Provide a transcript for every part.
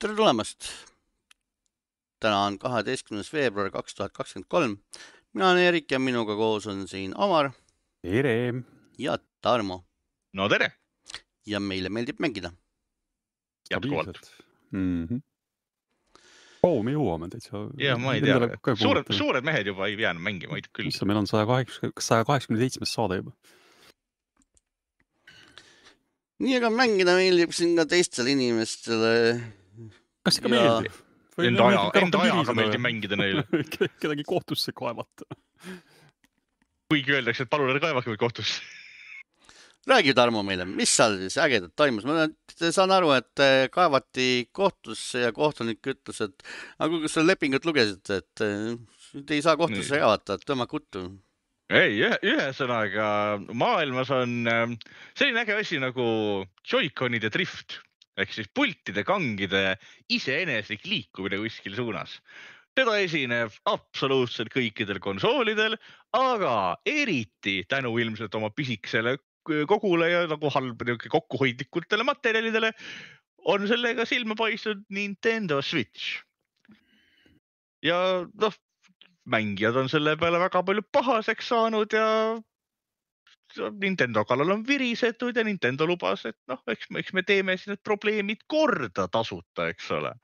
tere tulemast. täna on kaheteistkümnes veebruar kaks tuhat kakskümmend kolm. mina olen Erik ja minuga koos on siin Omar tere! ja Tarmo no tere! ja meile meeldib mängida. jätkuvalt. mm. -hmm. kaua me jõuame täitsa? ja ma ei tea, suured, suured mehed juba ei enam mängima, aitab küll. issand, meil on saja kaheksakümne, saja kaheksakümne seitsmes saade juba. nii, aga mängida meeldib siin ka teistele inimestele. Kas ikka ja... meeldib? Enda aja, enda ajaga meeldib mängida neile. Kedagi kohtusse kaevata. kuigi öeldakse, et palun ärge kaevake mind kohtusse. Räägi, Tarmo, meile, mis seal siis ägedat toimus, ma saan aru, et eh, kaevati kohtusse ja kohtunik ütles, et aga kuidas sa lepingut lugesid, et eh, te ei saa kohtusse kaevata, et tõmmake uttu. ei, ühesõnaga maailmas on eh, selline äge asi nagu Joy-Conide drift ehk siis pultide kangide iseeneslik liikumine kuskil suunas seda esineb absoluutselt kõikidel konsoolidel, aga eriti tänu ilmselt oma pisikesele kogule ja nagu halb niisugune kokkuhoidlikutele materjalidele on sellega silma paistnud Nintendo Switch. ja noh, mängijad on selle peale väga palju pahaseks saanud ja Nintendo kallal on virisetud ja Nintendo lubas, et noh, eks, eks me teeme siis need probleemid korda tasuta, eks ole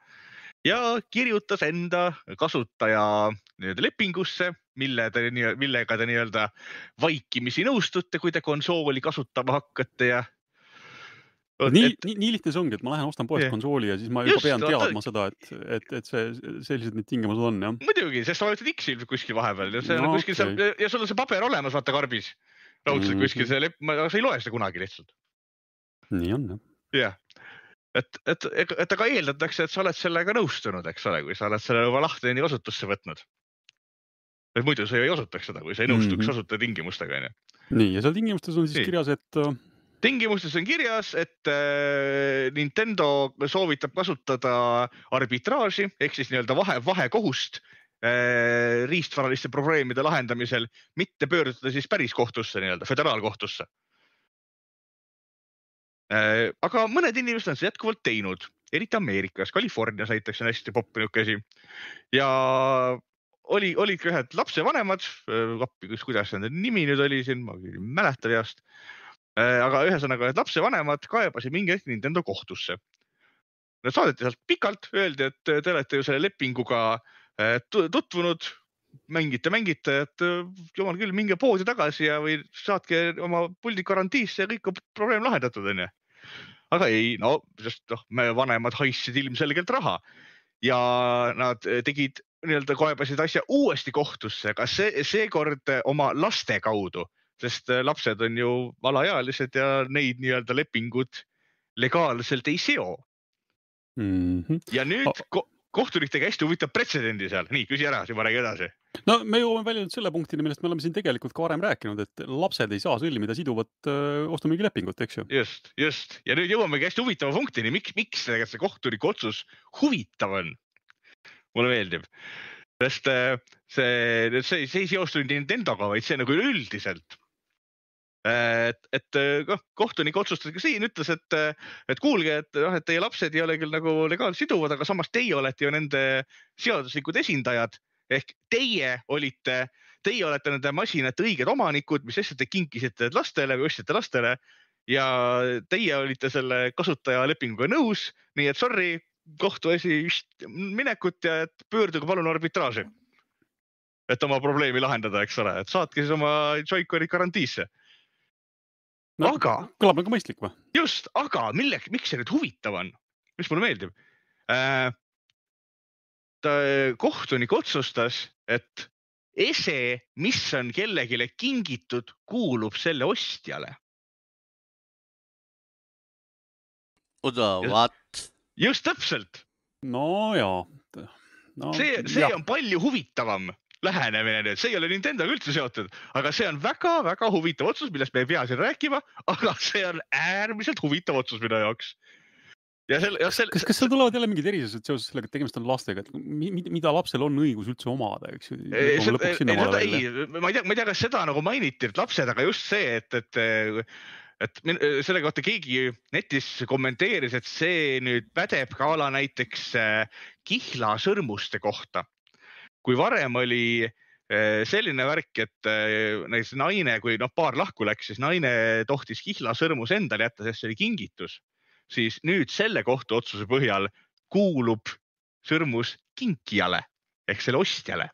ja kirjutas enda kasutaja nii-öelda lepingusse, mille te, millega te nii-öelda vaikimisi nõustute, kui te konsooli kasutama hakkate ja nii et..., nii, nii lihtne see ongi, et ma lähen ostan poest yeah. konsooli ja siis ma juba Just, pean teadma ta... seda, et, et, et see, sellised need tingimused on, jah. muidugi, sest sa vajutad X-i ilmselt kuskil vahepeal ja see no, on kuskil okay. seal ja sul on see paber olemas, vaata karbis. Raudselt mm -hmm. kuskil see lepp, aga sa ei loe seda kunagi lihtsalt. nii on jah. jah, et, et, et aga eeldatakse, et sa oled sellega nõustunud, eks ole, kui sa oled selle juba lahti kasutusse võtnud. et muidu sa ju ei osutaks seda, kui sa ei nõustuks mm -hmm. asutajatingimustega, onju. nii ja seal tingimustes on siis nii. kirjas, et äh, tingimustes on kirjas, et äh, Nintendo soovitab kasutada arbitraaži ehk siis nii-öelda vahe, vahekohust riistvaraliste probleemide lahendamisel, mitte pöörduda siis päris kohtusse, nii-öelda föderaalkohtusse Äh, aga mõned inimesed on seda jätkuvalt teinud, eriti Ameerikas, Californias näiteks on hästi popp niisugune asi. ja oli, olid ka ühed lapsevanemad, äh, kuidas nende nimi nüüd oli siin, ma ei mäleta peast. Äh, aga ühesõnaga, need lapsevanemad kaebasid mingi hetk Nintendo kohtusse. Nad saadeti sealt pikalt, öeldi, et te olete ju selle lepinguga tutvunud, mängite, mängite, et jumal küll, minge poodi tagasi ja, või saatke oma puldi garantiisse ja kõik on probleem lahendatud, onju. aga ei, no sest noh, me vanemad haissid ilmselgelt raha ja nad tegid nii-öelda kaebasid asja uuesti kohtusse, aga see, seekord oma laste kaudu, sest lapsed on ju alaealised ja neid nii-öelda lepingud legaalselt ei seo mm. -hmm. ja nüüd oh kohtunik tegi hästi huvitav pretsedendi seal, nii küsi ära, siis ma räägin edasi. no me jõuame välja nüüd selle punktini, millest me oleme siin tegelikult ka varem rääkinud, et lapsed ei saa sõlmida siduvat ostu-müügilepingut, eks ju. just, just ja nüüd jõuamegi hästi huvitava punktini, miks, miks see kohtuniku otsus huvitav on. mulle meeldib, sest see, see, see ei seostu Nintendoga, vaid see nagu üleüldiselt et, et noh, kohtunik otsustas ka siin, ütles, et, et kuulge, et noh, et teie lapsed ei ole küll nagu legaalselt siduvad, aga samas teie olete ju nende seaduslikud esindajad. Ehk teie olite, teie olete nende masinate õiged omanikud, mis asja te kinkisite lastele või ostsite lastele. Ja teie olite selle kasutajalepinguga nõus, nii et sorry, kohtuasi minekut ja et pöörduge palun arbitraaži. et oma probleemi lahendada, eks ole, et saatke siis oma Joy-Coni garantiisse no, aga. kõlab nagu mõistlik või? just, aga mille, miks see nüüd huvitav on, mis mulle meeldib äh,? ta, kohtunik otsustas, et ese, mis on kellelegi kingitud, kuulub selle ostjale. oota, what? just täpselt. no ja no,. see, see ja. on palju huvitavam lähenemine nüüd, see ei ole Nintendoga üldse seotud, aga see on väga-väga huvitav otsus, millest me ei pea siin rääkima, aga see on äärmiselt huvitav otsus minu jaoks. ja selle, ja selle. kas, kas seal tulevad jälle mingid erisused seoses sellega, et tegemist on lastega, et mida, lapsel on õigus üldse omada, eks ju? ei, ei, ma ei tea, ma ei tea, kas seda nagu mainiti, et lapsed, aga just see, et, et et selle kohta keegi netis kommenteeris, et see nüüd pädeb ka ala näiteks kihlasõrmuste kohta. Kui varem oli selline värk, et näiteks naine, kui noh, paar lahku läks, siis naine tohtis kihlasõrmus endale jätta, sest see oli kingitus, siis nüüd selle kohtuotsuse põhjal kuulub sõrmus kinkijale ehk selle ostjale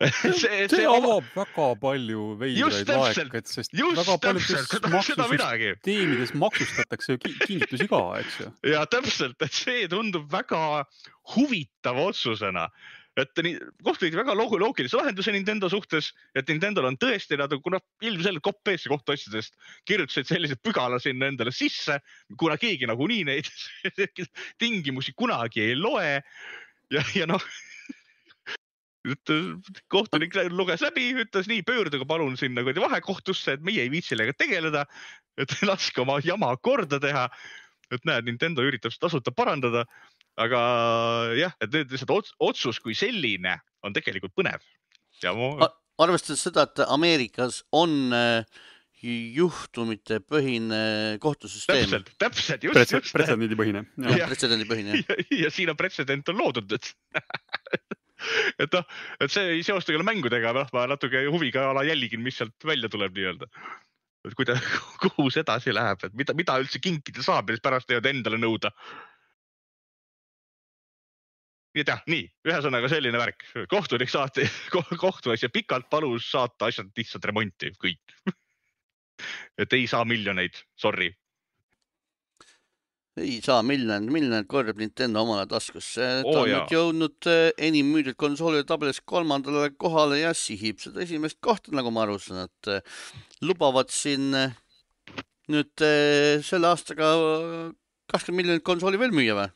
see, see avab väga palju veidraid laekaid, sest väga paljudes maksusüsteemides maksustatakse ju kingitusi ka, eks ju. ja täpselt, et see tundub väga huvitava otsusena. Et nii, kohtunik väga loogilise lahenduse Nintendo suhtes, et Nintendo'l on tõesti, nad on, kuna ilmselgelt kopp ees kohtuasjadest kirjutasid sellise pügala sinna endale sisse, kuna keegi nagunii neid tingimusi kunagi ei loe. ja, ja noh kohtunik luges läbi, ütles nii, pöörduge palun sinna kuradi vahekohtusse, et meie ei viitsi sellega tegeleda. et laske oma jama korda teha. et näed, Nintendo üritab seda tasuta parandada. aga jah, et nüüd lihtsalt otsus kui selline on tegelikult põnev. ja ma... arvestades seda, et Ameerikas on äh, juhtumite põhine kohtusüsteem. täpselt, täpselt, just, just. pretsedendipõhine. pretsedendipõhine. Ja, ja siin on pretsedent on loodud, et et noh, et see ei seostu küll mängudega, noh, ma natuke huviga ala jälgin, mis sealt välja tuleb nii-öelda. et kuidas, kuhu see edasi läheb, et mida, mida üldse kinkida saab ja siis pärast võivad endale nõuda. nii et jah, nii, ühesõnaga selline värk, kohtunik saati kohtuasja pikalt, palus saata asjad lihtsalt remonti, kõik et ei saa miljoneid, sorry ei saa miljonit, miljonit korjab Nintendo omale taskusse. ta oh, on nüüd jõudnud eh, enim müüdud konsoolide tabelis kolmandale kohale ja sihib seda esimest kohta, nagu ma aru saan, et eh, lubavad siin eh, nüüd selle aastaga kakskümmend miljonit konsooli veel müüa või?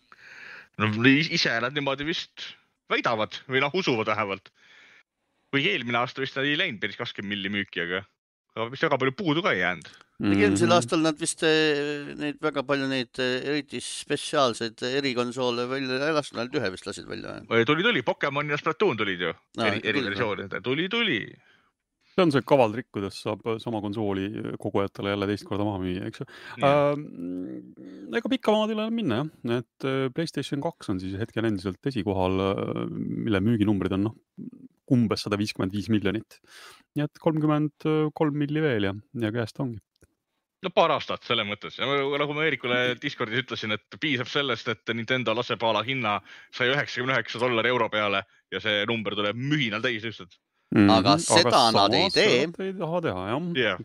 no ise nad niimoodi vist väidavad või noh, usuvad vähemalt. kuigi eelmine aasta vist ei läinud päris kakskümmend milli müüki, aga, aga vist väga palju puudu ka ei jäänud mm -hmm. eelmisel aastal nad vist eh, neid väga palju neid eh, eriti spetsiaalseid erikonsoole välja ei lasknud, ainult ühe vist lasid välja. tuli, tuli, Pokemon ja Splatoon tulid ju no, eri, eriversioonid, tuli, tuli. see on see kaval trikk, kuidas saab sama konsooli kogujatele jälle teist korda maha müüa, eks ju äh,. ega pikka maad ei ole minna jah, et Playstation kaks on siis hetkel endiselt esikohal, mille müüginumbrid on noh, umbes sada viiskümmend viis miljonit. nii et kolmkümmend kolm milli veel ja, ja käest ongi no paar aastat selles mõttes ja nagu ma Eerikule Discordis ütlesin, et piisab sellest, et Nintendo laseb a la hinna saja üheksakümne üheksa dollari euro peale ja see number tuleb mühinal täis lihtsalt mm. -hmm. aga seda aga nad ei tee. ei taha teha jah yeah..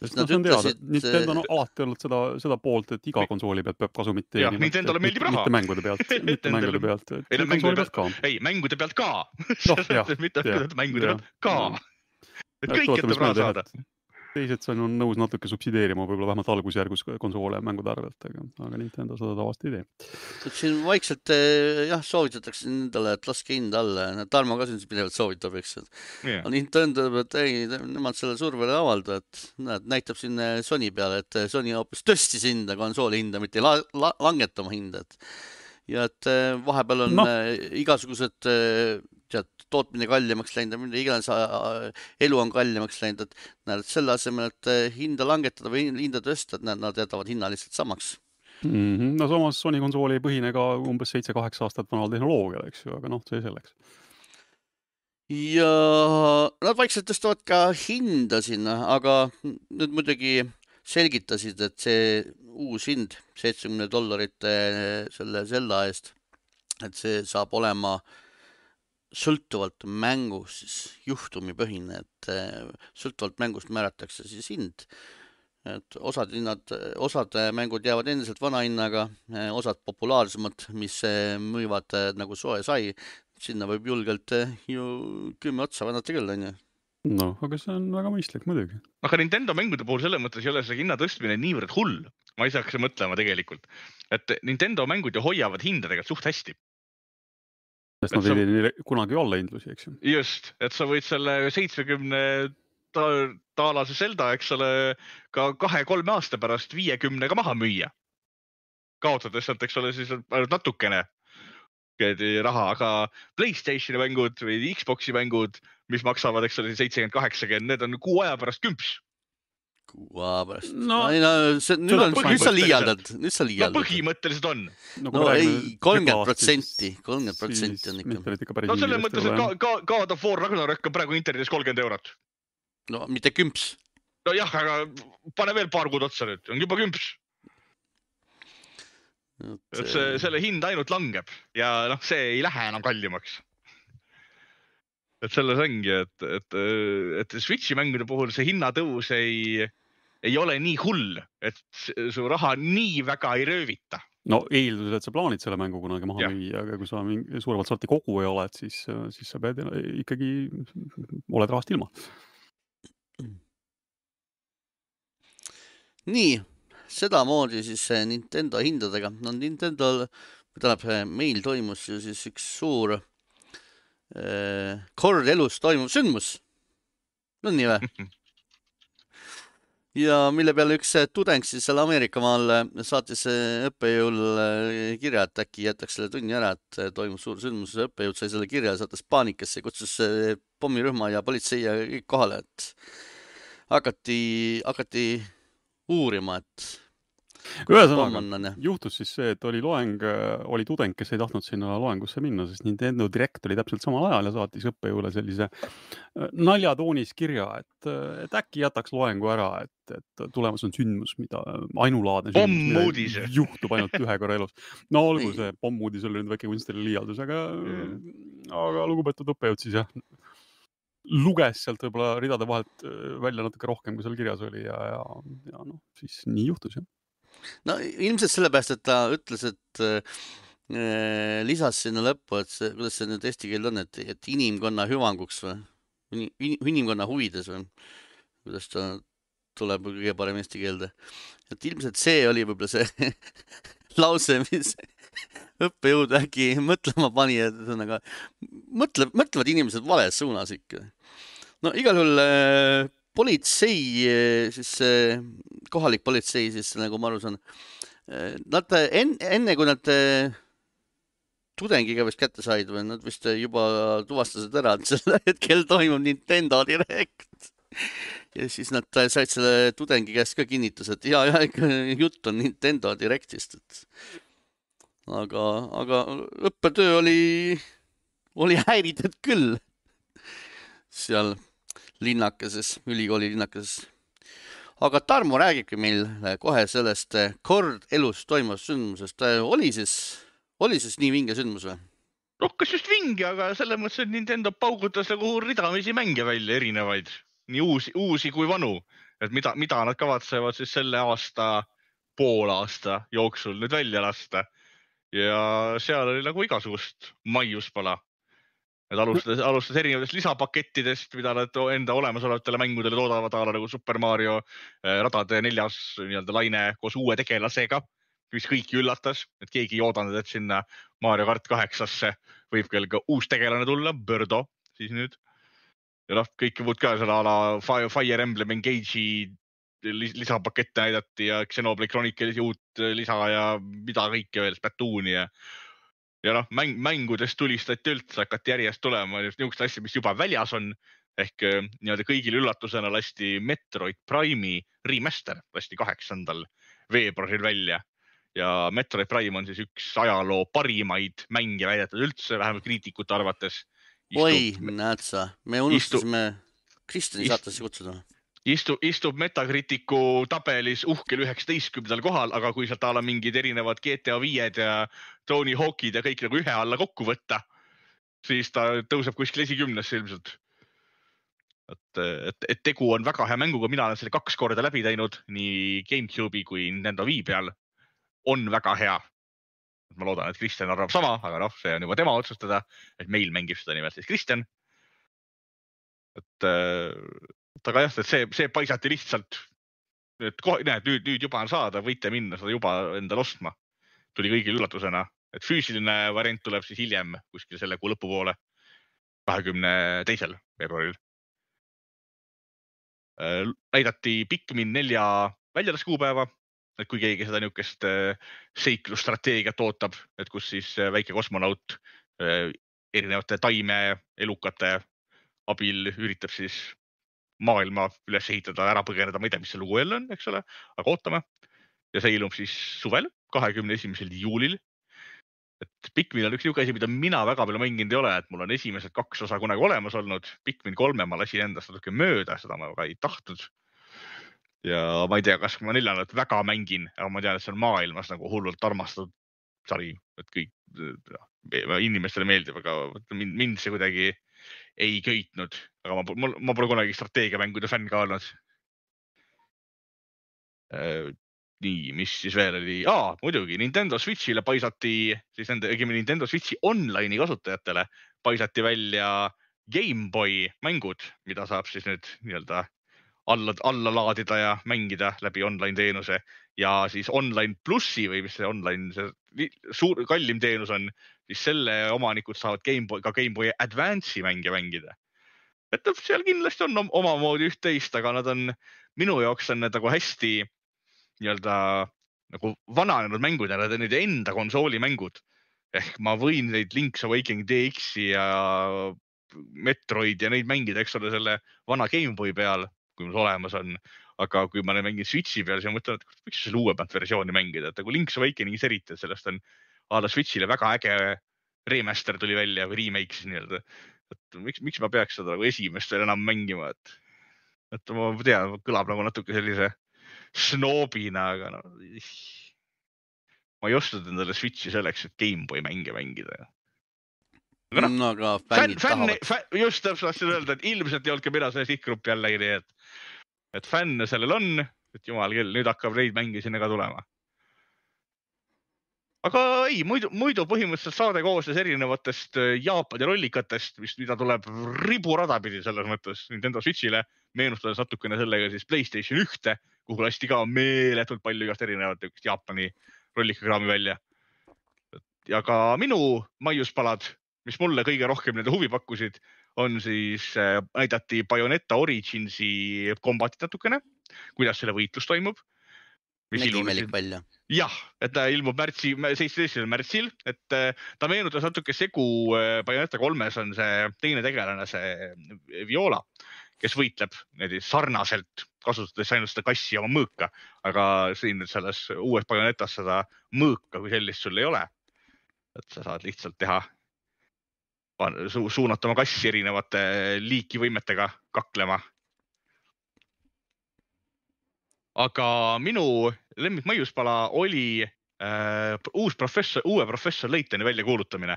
sest nad no, ütlesid. Nintendo on alati olnud seda, seda poolt, et iga konsooli pealt peab kasumit teenima. Nintendole meeldib raha. mitte mängude pealt, mitte mängude pealt. ei no mängude pealt ka. ei, mängude pealt ka. noh, mitte mängude pealt ka. et kõike tuleb raha saada teised on nõus natuke subsideerima võib-olla vähemalt algusjärgus konsoole mängude arvelt, aga, aga Nintendo seda tavaliselt ei tee. siin vaikselt eh, jah, soovitatakse endale, et laske hinda alla ja Tarmo ka siin pidevalt soovitab, eks yeah.. Nintendo ütleb, et ei, nemad selle survele ei avalda, et näed, näitab siin Sony peale, et Sony hoopis tõstis hinda, konsooli hinda, mitte ei la la langetama hinda, et ja et eh, vahepeal on no. igasugused tead, tootmine kallimaks läinud ja mida iganes, elu on kallimaks läinud, et näed, selle asemel, et hinda langetada või hinda tõsta, et näed, nad jätavad hinna lihtsalt samaks mm. -hmm. no samas Sony konsool ei põhine ka umbes seitse-kaheksa aastat vanal tehnoloogial, eks ju, aga noh, see selleks. ja nad vaikselt tõstavad ka hinda sinna, aga nüüd muidugi selgitasid, et see uus hind, seitsmekümne dollarit selle Zelda eest, et see saab olema sõltuvalt mängust siis juhtumipõhine, et eh, sõltuvalt mängust määratakse siis hind. et osad hinnad, osad mängud jäävad endiselt vana hinnaga, eh, osad populaarsemad, mis eh, müüvad nagu soe sai, sinna võib julgelt ju kümme otsa vannata küll, onju noh, aga see on väga mõistlik muidugi. aga Nintendo mängude puhul selles mõttes ei ole see hinna tõstmine niivõrd hull, ma ise hakkasin mõtlema tegelikult, et Nintendo mängud ju hoiavad hinda tegelikult suht hästi sest nad sa... ei tee kunagi allahindlusi, eks ju. just, et sa võid selle seitsmekümne ta, taalase Zelda, eks ole, ka kahe-kolme aasta pärast viiekümnega maha müüa. kaotades sealt, eks ole, siis ainult natukene raha, aga Playstationi mängud või Xbox'i mängud mis maksavad, eks ole, seitsekümmend, kaheksakümmend, need on kuu aja pärast kümps. kuu aja pärast No, no,. ei no see, nüüd on, nüüd sa põhimõtteliselt. liialdad, nüüd sa no liialdad. põhimõtteliselt on. no ei, kolmkümmend protsenti, kolmkümmend protsenti on ikka. no selles mõttes, et ka, ka, God of War Ragnarök on praegu internetis kolmkümmend eurot. no mitte kümps. nojah, aga pane veel paar kuud otsa nüüd, on juba kümps. et see, selle hind ainult langeb ja noh, see ei lähe enam kallimaks. Et selles ongi, et, et, et Switch'i mängude puhul see hinnatõus ei, ei ole nii hull, et su raha nii väga ei röövita. no eeldusel, et sa plaanid selle mängu kunagi maha müüa, aga kui sa mingi suuremat sorti koguja oled, siis, siis sa pead ikkagi, oled rahast ilma. nii, sedamoodi siis Nintendo hindadega, no Nintendo'l, tähendab, meil toimus ju siis üks suur kord elus toimuv sündmus. no nii või? ja mille peale üks tudeng siis seal Ameerikamaal saatis õppejõule eh, kirja, et äkki jätaks selle tunni ära, et eh, toimus suur sündmus, õppejõud sai selle kirja, saatis paanikasse, kutsus pommirühma ja politsei ja kõik kohale, et hakati, hakati uurima, et ühesõnaga, juhtus siis see, et oli loeng, oli tudeng, kes ei tahtnud sinna loengusse minna, sest Nintendo Direct oli täpselt samal ajal ja saatis õppejõule sellise äh, naljatoonis kirja, et, et äkki jätaks loengu ära, et, et tulemas on sündmus, mida ainulaadne sündmus, juhtub ainult ühe korra elus. no olgu see pommuudis oli nüüd väike kunstiline liialdus, aga Jah. aga lugupeetud õppejõud siis jah, luges sealt võib-olla ridade vahelt äh, välja natuke rohkem, kui seal kirjas oli ja, ja, ja noh, siis nii juhtus jah. No ilmselt sellepärast, et ta ütles, et äh, lisas sinna lõppu, et see, kuidas see nüüd eesti keel on, et, et inimkonna hüvanguks või Ini- inimkonna huvides või kuidas ta tuleb kõige parem eesti keelde. et ilmselt see oli võib-olla see lause, mis õppejõud äkki mõtlema pani, et ühesõnaga mõtle, mõtlevad inimesed vales suunas ikka. no igal juhul äh, politsei, siis äh, kohalik politsei siis nagu ma aru saan, nad enne, enne kui nad tudengiga vist kätte said või nad vist juba tuvastasid ära, et sel hetkel toimub Nintendo Direct. ja siis nad said selle tudengi käest ka kinnituse, et ja, ja ikka jutt on Nintendo Directist, et aga, aga õppetöö oli, oli häiritud küll seal linnakeses, ülikooli linnakeses. aga Tarmo räägibki meil kohe sellest kord elus toimuvast sündmusest. oli siis, oli siis nii vinge sündmus või? noh, kas just vinge, aga selles mõttes, et Nintendo paugutas nagu ridamisi mänge välja, erinevaid, nii uusi, uusi kui vanu, et mida, mida nad kavatsevad siis selle aasta, poolaasta jooksul nüüd välja lasta. ja seal oli nagu igasugust maiuspala. Et alustas, alustas erinevatest lisapakettidest, mida nad enda olemasolevatele mängudele toodavad, a la nagu Super Mario eh, radade neljas nii-öelda laine koos uue tegelasega, mis kõiki üllatas, et keegi ei oodanud, et sinna Mario kart kaheksasse võib küll ka uus tegelane tulla, Birdo siis nüüd. ja noh, kõike muud ka seal a la Fire, Emblem Engage'i lis- lisapakette näidati ja Xenoblade Chronicles'i uut äh, lisa ja mida kõike veel, Splatooni ja ja noh, mäng, mängudest tulistati üldse, hakati järjest tulema just niisuguseid asju, mis juba väljas on ehk äh, nii-öelda kõigile üllatusena lasti Metroid Prime'i remaster lasti kaheksandal veebruaril välja ja Metroid Prime on siis üks ajaloo parimaid mänge väidetud üldse, vähemalt kriitikute arvates. oi, näed sa, me unustasime Kristjani Ist- saatesse kutsuda. istub, istub Metacriticu tabelis uhkel üheksateistkümnendal kohal, aga kui sealt a la mingid erinevad GTA viied ja Tony Hawk'id ja kõik nagu ühe alla kokku võtta, siis ta tõuseb kuskil esikümnesse ilmselt. et, et, et tegu on väga hea mänguga, mina olen selle kaks korda läbi teinud nii GameCube'i kui Nintendo Wii peal. on väga hea. ma loodan, et Kristjan arvab sama, aga noh, see on juba tema otsustada, et meil mängib seda nimelt siis Kristjan. et et aga jah, see, see paisati lihtsalt, et kohe, näed nüüd, nüüd juba on saada, võite minna seda juba endale ostma. tuli kõigile üllatusena, et füüsiline variant tuleb siis hiljem kuskil selle kuu lõpupoole, kahekümne teisel veebruaril. näidati Pikmin nelja väljaliskuupäeva, et kui keegi seda niisugust äh, seiklusstrateegiat ootab, et kus siis äh, väike kosmonaut äh, erinevate taimeelukate abil üritab siis maailma üles ehitada, ära põgeneda, ma ei tea, mis see lugu jälle on, eks ole, aga ootame. ja see ilmub siis suvel, kahekümne esimesel juulil. et Pikmin on üks niisugune asi, mida mina väga palju mänginud ei ole, et mul on esimesed kaks osa kunagi olemas olnud. Pikmin kolme ma lasin endast natuke mööda, seda ma väga ei tahtnud. ja ma ei tea, kas ma neljandat väga mängin, aga ma tean, et see on maailmas nagu hullult armastatud sari, et kõik inimestele meeldib, aga mind, mind see kuidagi ei köitnud, aga ma, mul, ma pole kunagi strateegiamängude fänn ka olnud. nii, mis siis veel oli ah,, muidugi Nintendo Switch'ile paisati siis nende, õigemini Nintendo Switch'i online'i kasutajatele paisati välja GameBoy mängud, mida saab siis nüüd nii-öelda alla, alla laadida ja mängida läbi online teenuse ja siis online plussi või mis see online, see suur, kallim teenus on, siis selle omanikud saavad GameBoy, ka GameBoy Advance'i mänge mängida. et noh, seal kindlasti on omamoodi üht-teist, aga nad on, minu jaoks on need nagu hästi nii-öelda nagu vananenud mängud ja need on nende enda konsooli mängud. ehk ma võin neid Link's Awakening DX-i ja Metroid ja neid mängida, eks ole, selle vana GameBoy peal, kui mul olemas on aga kui ma mängin Switch'i peal, siis ma mõtlen, et miks selle uuemat versiooni mängida, et nagu Link's Awakening'is eriti, et sellest on a la Switch'ile väga äge remaster tuli välja või remake siis nii-öelda. et miks, miks ma peaks seda nagu esimest veel enam mängima, et, et ma tean, kõlab nagu natuke sellise snoobina, aga no. ma ei ostnud endale Switch'i selleks, et GameBoy mänge mängida aga noh no, aga fännid fänn, tahavad fänn,. just täpselt tahtsin öelda, et ilmselt ei olnud ka mina see sihtgrupp jällegi, nii et et fänne sellel on, et jumal küll, nüüd hakkab neid mänge sinna ka tulema. Aga ei, muidu, muidu põhimõtteliselt saade koosnes erinevatest äh, Jaapani rollikatest, mis, mida tuleb riburada pidi selles mõttes Nintendo Switch'ile, meenutades natukene sellega siis Playstation ühte, kuhu lasti ka meeletult palju igast erinevat Jaapani rollikakraami välja. ja ka minu maiuspalad, mis mulle kõige rohkem nende huvi pakkusid on siis äh,, näidati Bayoneta Originsi kombatit natukene, kuidas selle võitlus toimub. Nägi imelik välja. jah, et ta ilmub märtsi, seitsmeteistkümnendal märtsil, et äh, ta meenutas natuke segu äh, Bayoneta kolmes on see teine tegelane, see äh, Viola, kes võitleb niimoodi sarnaselt, kasutades ainult seda kassi oma mõõka, aga siin selles uues Bayonetas seda mõõka kui sellist sul ei ole. et sa saad lihtsalt teha su suunata oma kassi erinevate liiki võimetega kaklema. Aga minu lemmikmõjuspala oli äh, uus professor, uue professor Laytoni väljakuulutamine.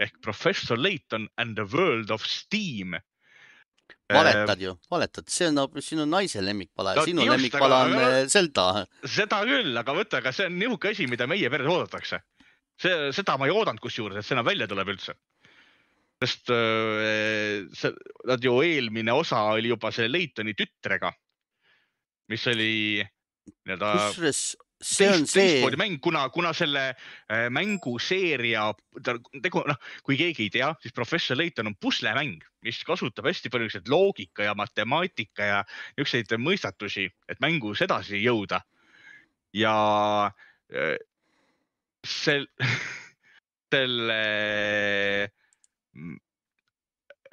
Ehk professor Layton and the world of steam. Valetad ju, valetad, see on hoopis sinu naise lemmikpala ja no, sinu just, lemmikpala on aga, äh, Zelda. seda küll, aga võta, aga see on niisugune asi, mida meie peres oodatakse. see, seda ma ei oodanud kusjuures, et see enam välja tuleb üldse. Sest äh, see, nad ju eelmine osa oli juba selle Leitoni tütrega, mis oli nii-öelda. kusjuures see on see. mäng, kuna, kuna selle äh, mänguseeria, tegu, noh, kui keegi ei tea, siis Professor Layton on puslemäng, mis kasutab hästi palju niisuguseid loogika ja matemaatika ja niisuguseid mõistatusi, et mängus edasi jõuda. ja äh, sel, selle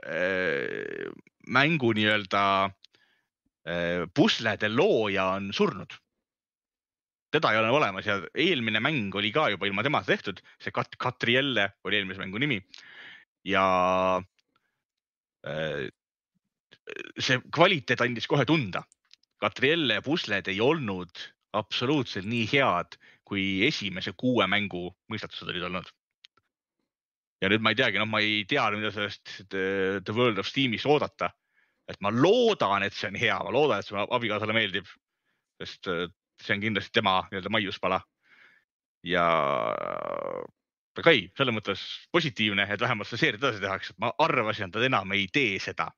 Äh, mängu nii-öelda puslede looja on surnud. teda ei ole olemas ja eelmine mäng oli ka juba ilma temata tehtud, see Kat-, Katrielle oli eelmise mängu nimi. ja äh, see kvaliteet andis kohe tunda. Katrielle pusled ei olnud absoluutselt nii head, kui esimese kuue mängu mõistatused olid olnud ja nüüd ma ei teagi, noh, ma ei tea, mida sellest The, The World of Steam'ist oodata. Et ma loodan, et see on hea, ma loodan, et see abikaasale meeldib, sest äh, see on kindlasti tema nii-öelda maiuspala. ja aga ei, selles mõttes positiivne, et vähemalt seda seeriat edasi tehakse, et ma arvasin, et nad enam ei tee seda.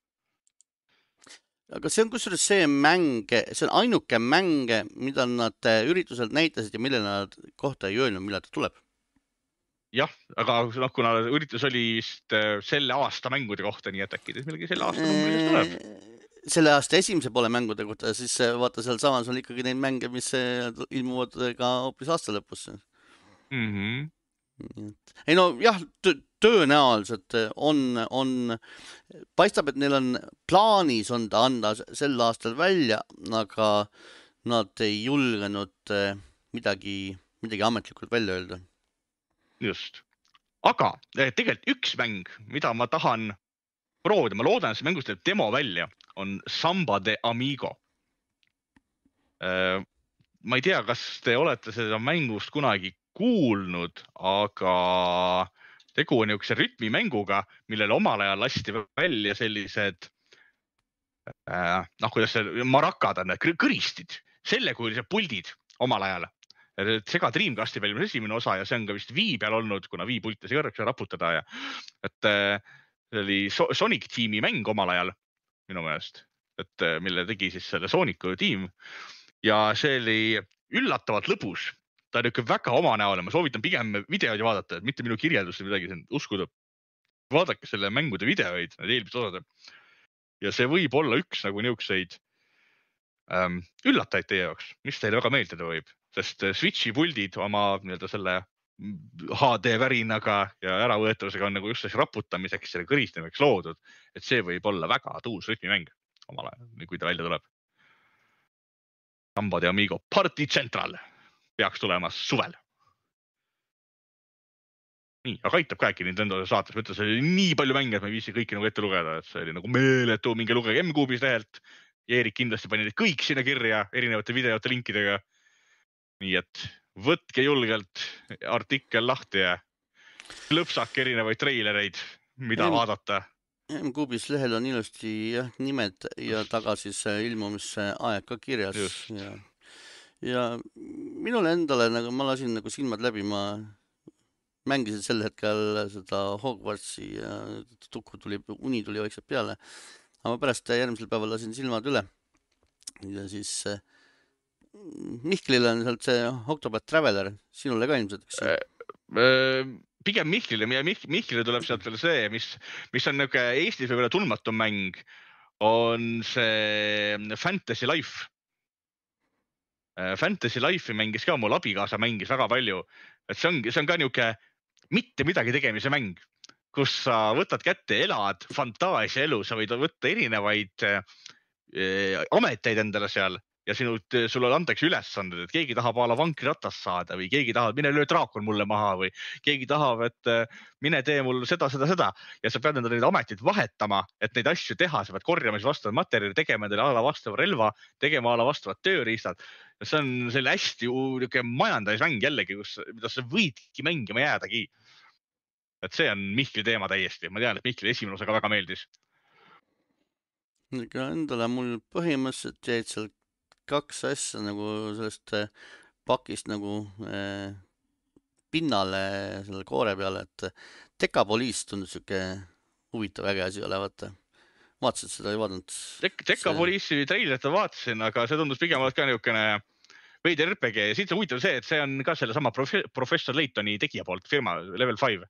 Aga see on kusjuures see mäng, see on ainuke mäng, mida nad äh, üritusel näitasid ja mille nad kohta ei öelnud, millal ta tuleb jah, aga noh, kuna üritus oli vist äh, selle aasta mängude kohta, nii et äkki ta midagi selle aasta numbrides tuleb? selle aasta esimese poole mängude kohta, siis äh, vaata sealsamas on ikkagi neid mänge, mis äh, ilmuvad ka hoopis aasta lõpus mm. -hmm. ei no jah, tõenäoliselt on, on, paistab, et neil on plaanis on ta anda sel aastal välja, aga nad ei julgenud midagi, midagi ametlikult välja öelda. Just, aga eh, tegelikult üks mäng, mida ma tahan proovida, ma loodan, et see mängust teeb demo välja, on Samba de Amigo. Eh, ma ei tea, kas te olete seda mängust kunagi kuulnud, aga tegu on niisuguse rütmimänguga, millele omal ajal lasti välja sellised äh, noh, kuidas see, marakad on, kõristid, sellekujulised puldid omal ajal. Sega Dreamcasti peal esimene osa ja see on ka vist Wii peal olnud, kuna Wii pilte sai kõrgeks raputada ja et äh, see oli Sonic tiimi mäng omal ajal minu meelest, et äh, mille tegi siis selle Sooniku tiim ja see oli üllatavalt lõbus ta on niisugune väga omanäoline, ma soovitan pigem videoid vaadata, mitte minu kirjeldust või midagi, uskuda. vaadake selle mängude videoid, need eelmised osad. ja see võib olla üks nagu niisuguseid ähm, üllatajaid teie jaoks, mis teile väga meeldida võib, sest äh, Switch'i puldid oma nii-öelda selle HD värinaga ja äravõetavusega on nagu just raputamiseks ja kõristamiseks loodud, et see võib olla väga tuus rütmimäng omal ajal, kui ta välja tuleb. Samba de Amigo Party Central peaks tulema suvel. nii, aga aitab ka äkki Nintendo saates, ma ütlen, see oli nii palju mänge, et ma ei viitsi kõiki nagu ette lugeda, et see oli nagu meeletu, minge lugege M-Kuubis lehelt. Eerik kindlasti pani need kõik sinna kirja erinevate videote linkidega. Nii et võtke julgelt artikkel lahti ja lõpsake erinevaid treilereid, mida M vaadata. M-Kuubis lehel on ilusti jah, nimed ja taga siis ilmumise aeg ka kirjas Just. ja ja minule endale nagu ma lasin nagu silmad läbi, ma mängisin sel hetkel seda Hogwartsi ja tukku tuli, uni tuli vaikselt peale. aga pärast järgmisel päeval lasin silmad üle. ja siis äh, Mihklile on sealt see Octopath Traveler, sinule ka ilmselt, eks? Äh, äh, pigem Mihklile Mihklile tuleb sealt veel see, mis, mis on niisugune Eestis võib-olla tundmatu mäng, on see Fantasy Life Äh, Fantasy Life'i mängis ka, mul abikaasa mängis väga palju. et see ongi, see on ka niisugune mitte midagi tegemise mäng, kus sa võtad kätte, elad fantaasiaelu, sa võid võtta erinevaid äh, ameteid endale seal ja sinu, sulle antakse ülesanded, et keegi tahab a la vankriratast saada või keegi tahab, mine löö draakon mulle maha või keegi tahab, et äh, mine tee mul seda, seda, seda ja sa pead endale neid ameteid vahetama, et neid asju teha, sa pead korjama siis vastavat materjali, tegema endale a la vastava relva, tegema a la vastavad tööriistad. see on selline hästi niisugune majandamismäng jällegi, kus, mida sa võidki mängima jäädagi. et see on Mihkli teema täiesti, ma tean, et Mihklile esimene osa ka väga meeldis ega endale mul põhimõtteliselt jäid seal kaks asja nagu sellest äh, pakist nagu äh, pinnale selle koore peale, et Decapolice tundus sihuke huvitav äge asi olevat. vaatasid seda, ei vaadanud Dek? Decapolice'i treilerit ma vaatasin, aga see tundus pigem olevat ka niisugune veider RPG ja siit on huvitav see, et see on ka sellesama prof professor Laytoni tegija poolt firma Level Five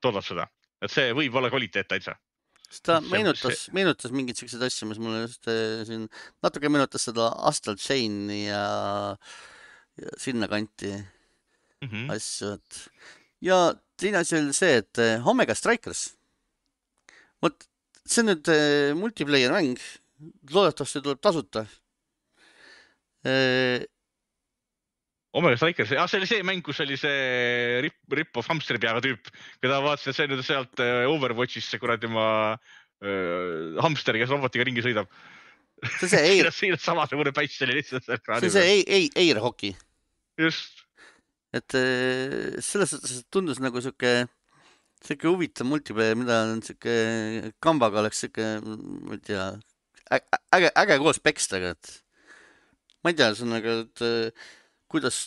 toodab seda, et see võib olla kvaliteet täitsa sest ta meenutas, meenutas mingeid siukseid asju, mis mulle just äh, siin natuke meenutas seda Astral Chain'i ja, ja sinnakanti mm -hmm. asju, et ja teine asi oli see, et äh, Omega Strikers, vot see on nüüd äh, multiplayer mäng, loodetavasti tuleb tasuta Omega Strikers, ah see oli see mäng, kus oli see rip, rip-off hamstri peaga tüüp, keda vaatasin, et see nüüd sealt äh, Overwatch'ist see kuradi oma äh, hamster, kes robotiga ringi sõidab. see on see Air siin samasugune päss oli lihtsalt. see on see Air, Air hoki. just. et äh, selles suhtes tundus nagu sihuke, sihuke huvitav multiplayer, mida on sihuke kambaga oleks sihuke, ma ei tea, äge, äge koos pekstega, et ma ei tea, ühesõnaga, et kuidas,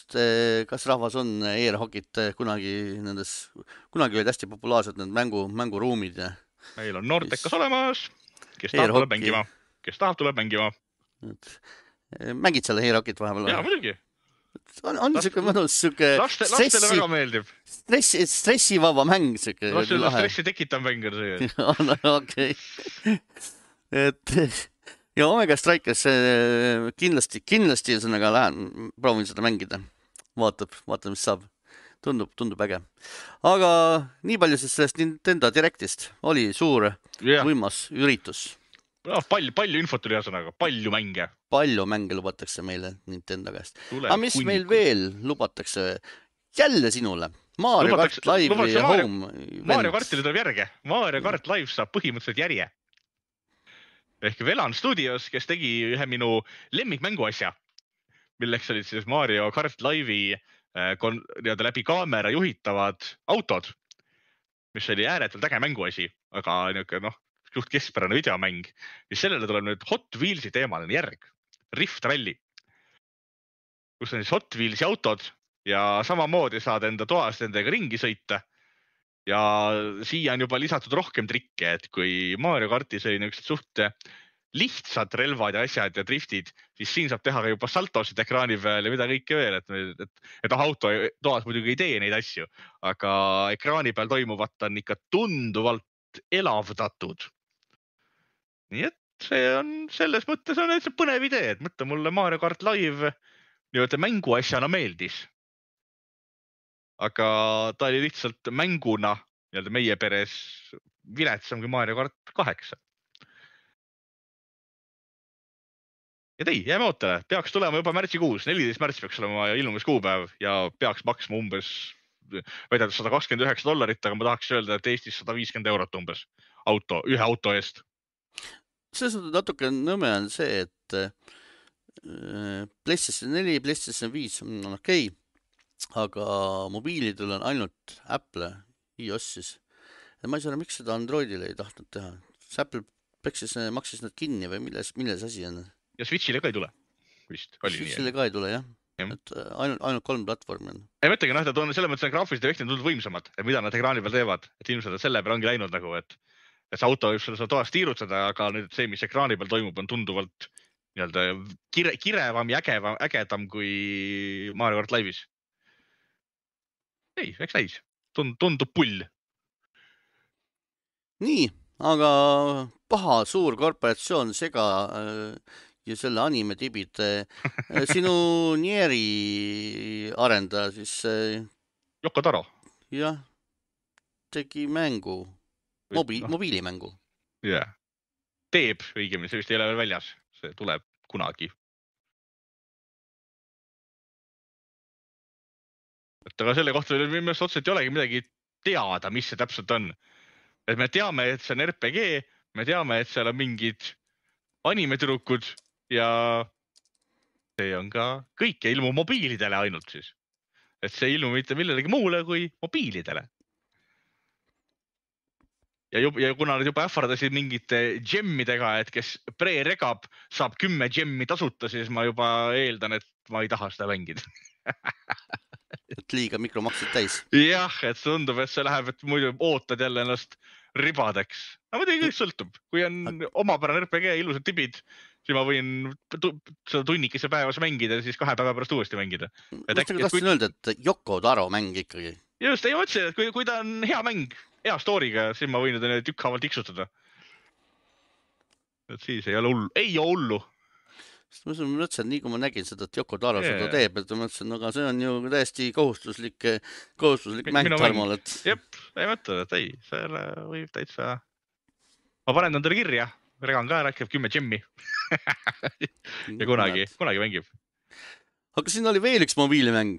kas rahvas on e-hokit kunagi nendes, kunagi olid hästi populaarsed need mängu, mänguruumid ja. meil on Nordekas olemas, kes tahab, tuleb mängima, kes tahab, tuleb mängima. mängid seal e-hokit vahepeal? jaa, muidugi. on, on siuke mõnus siuke. laste, lastele väga meeldib. stressi, stressivaba mäng siuke. lastele stressi tekitav mäng on see. okei, et ja Omega Strikers kindlasti, kindlasti ühesõnaga lähen, proovin seda mängida. vaatab, vaatame, mis saab. tundub, tundub äge. aga nii palju siis sellest Nintendo Directist, oli suur jah, võimas üritus, palju, palju infot tuli ühesõnaga, palju mänge. palju mänge lubatakse meile Nintendo käest. aga mis meil? veel lubatakse? jälle sinule, Mario Lubatakse- kart Live ja Home. Mario kartile tuleb järge, Mario kart Live saab põhimõtteliselt järje. Ehk Velan Studios, kes tegi ühe minu lemmikmängu asja, milleks olid siis Mario kart Live'i äh, nii-öelda läbi kaamera juhitavad autod, mis oli ääretult äge mänguasi, aga niisugune noh, suht keskpärane videomäng, siis sellele tuleb nüüd Hot Wheelsi teemaline järg, Rift Rally, kus on siis Hot Wheelsi autod ja samamoodi saad enda toas nendega ringi sõita ja siia on juba lisatud rohkem trikke, et kui Mario kartis oli niisugused suht lihtsad relvad ja asjad ja driftid, siis siin saab teha ka juba saltosid ekraani peal ja mida kõike veel, et, et, et noh, auto toas muidugi ei tee neid asju, aga ekraani peal toimuvat on ikka tunduvalt elavdatud. nii et see on selles mõttes on täitsa põnev idee, et mõtle mulle Mario kart Live nii-öelda mänguasjana meeldis aga ta oli lihtsalt mänguna nii-öelda meie peres viletsam kui Mario kart kaheksa. et ei, jääme ootele, peaks tulema juba märtsikuus, neliteist märts peaks olema ilmumiskuupäev ja peaks maksma umbes, väidetavalt sada kakskümmend üheksa dollarit, aga ma tahaks öelda, et Eestis sada viiskümmend eurot umbes auto, ühe auto eest. selles mõttes natuke nõme on see, et äh, PlayStation neli, PlayStation viis on okei okay,, aga mobiilidel on ainult Apple iOS siis. ja ma ei saa aru, miks seda Androidile ei tahtnud teha. kas Apple peksis, maksis nad kinni või milles, milles asi on? ja Switch'ile ka ei tule vist? Switch'ile ka ei tule jah Jah. et äh, ainult, ainult kolm platvormi on. ei mõtlegi noh, et on selles mõttes on graafilised efektid tunduvalt võimsamad, et mida nad ekraani peal teevad, et ilmselt selle peale ongi läinud nagu, et, et see auto võib sulle seal toas tiirutada, aga nüüd see, mis ekraani peal toimub, on tunduvalt nii-öelda kire, kirevam ja ägevam, ägedam kui Mario kart Live'is. ei, eks näis, tundub, tundub pull. nii, aga paha suur korporatsioon Sega äh, ja selle animetibid äh,, sinu Nieri arendaja siis äh, Yoko Taro. jah, tegi mängu, mobi-, noh, mobiilimängu. jah, teeb õigemini, see vist ei ole veel väljas, see tuleb kunagi. Et aga selle kohta minu meelest otseselt ei olegi midagi teada, mis see täpselt on. et me teame, et see on RPG, me teame, et seal on mingid animetüdrukud ja see on ka kõik ja ilmub mobiilidele ainult siis. et see ei ilmu mitte millelegi muule kui mobiilidele ja juba, ja kuna nad juba ähvardasid mingite džemmidega, et kes pre-regab, saab kümme džemmi tasuta, siis ma juba eeldan, et ma ei taha seda mängida. et liiga mikromaksed täis. jah, et tundub, et see läheb, et muidu ootad jälle ennast ribadeks. no muidugi kõik sõltub, kui on omapärane RPG, ilusad tibid, siis ma võin seda tunnikese päevas mängida ja siis kahe päeva pärast uuesti mängida. ma just et tahtsin öelda, et Yoko Taro mäng ikkagi. just, ei ma mõtlesin, et kui, kui ta on hea mäng, hea story'ga, siis ma võin teda tükkhaaval tiksutada. et siis ei ole hullu, ei ole hullu sest ma mõtlesin, nii kui ma nägin seda, et Yoko Taro Jaa. seda teeb, et ma mõtlesin, aga see on ju täiesti kohustuslik, kohustuslik Mi- mäng. Tarmol, et jep, ei mõtle, et ei, selle võib täitsa. ma panen talle kirja, regan ka ära, äkki jääb kümme džemmi ja kunagi, kunagi mängib. aga siin oli veel üks mobiilimäng.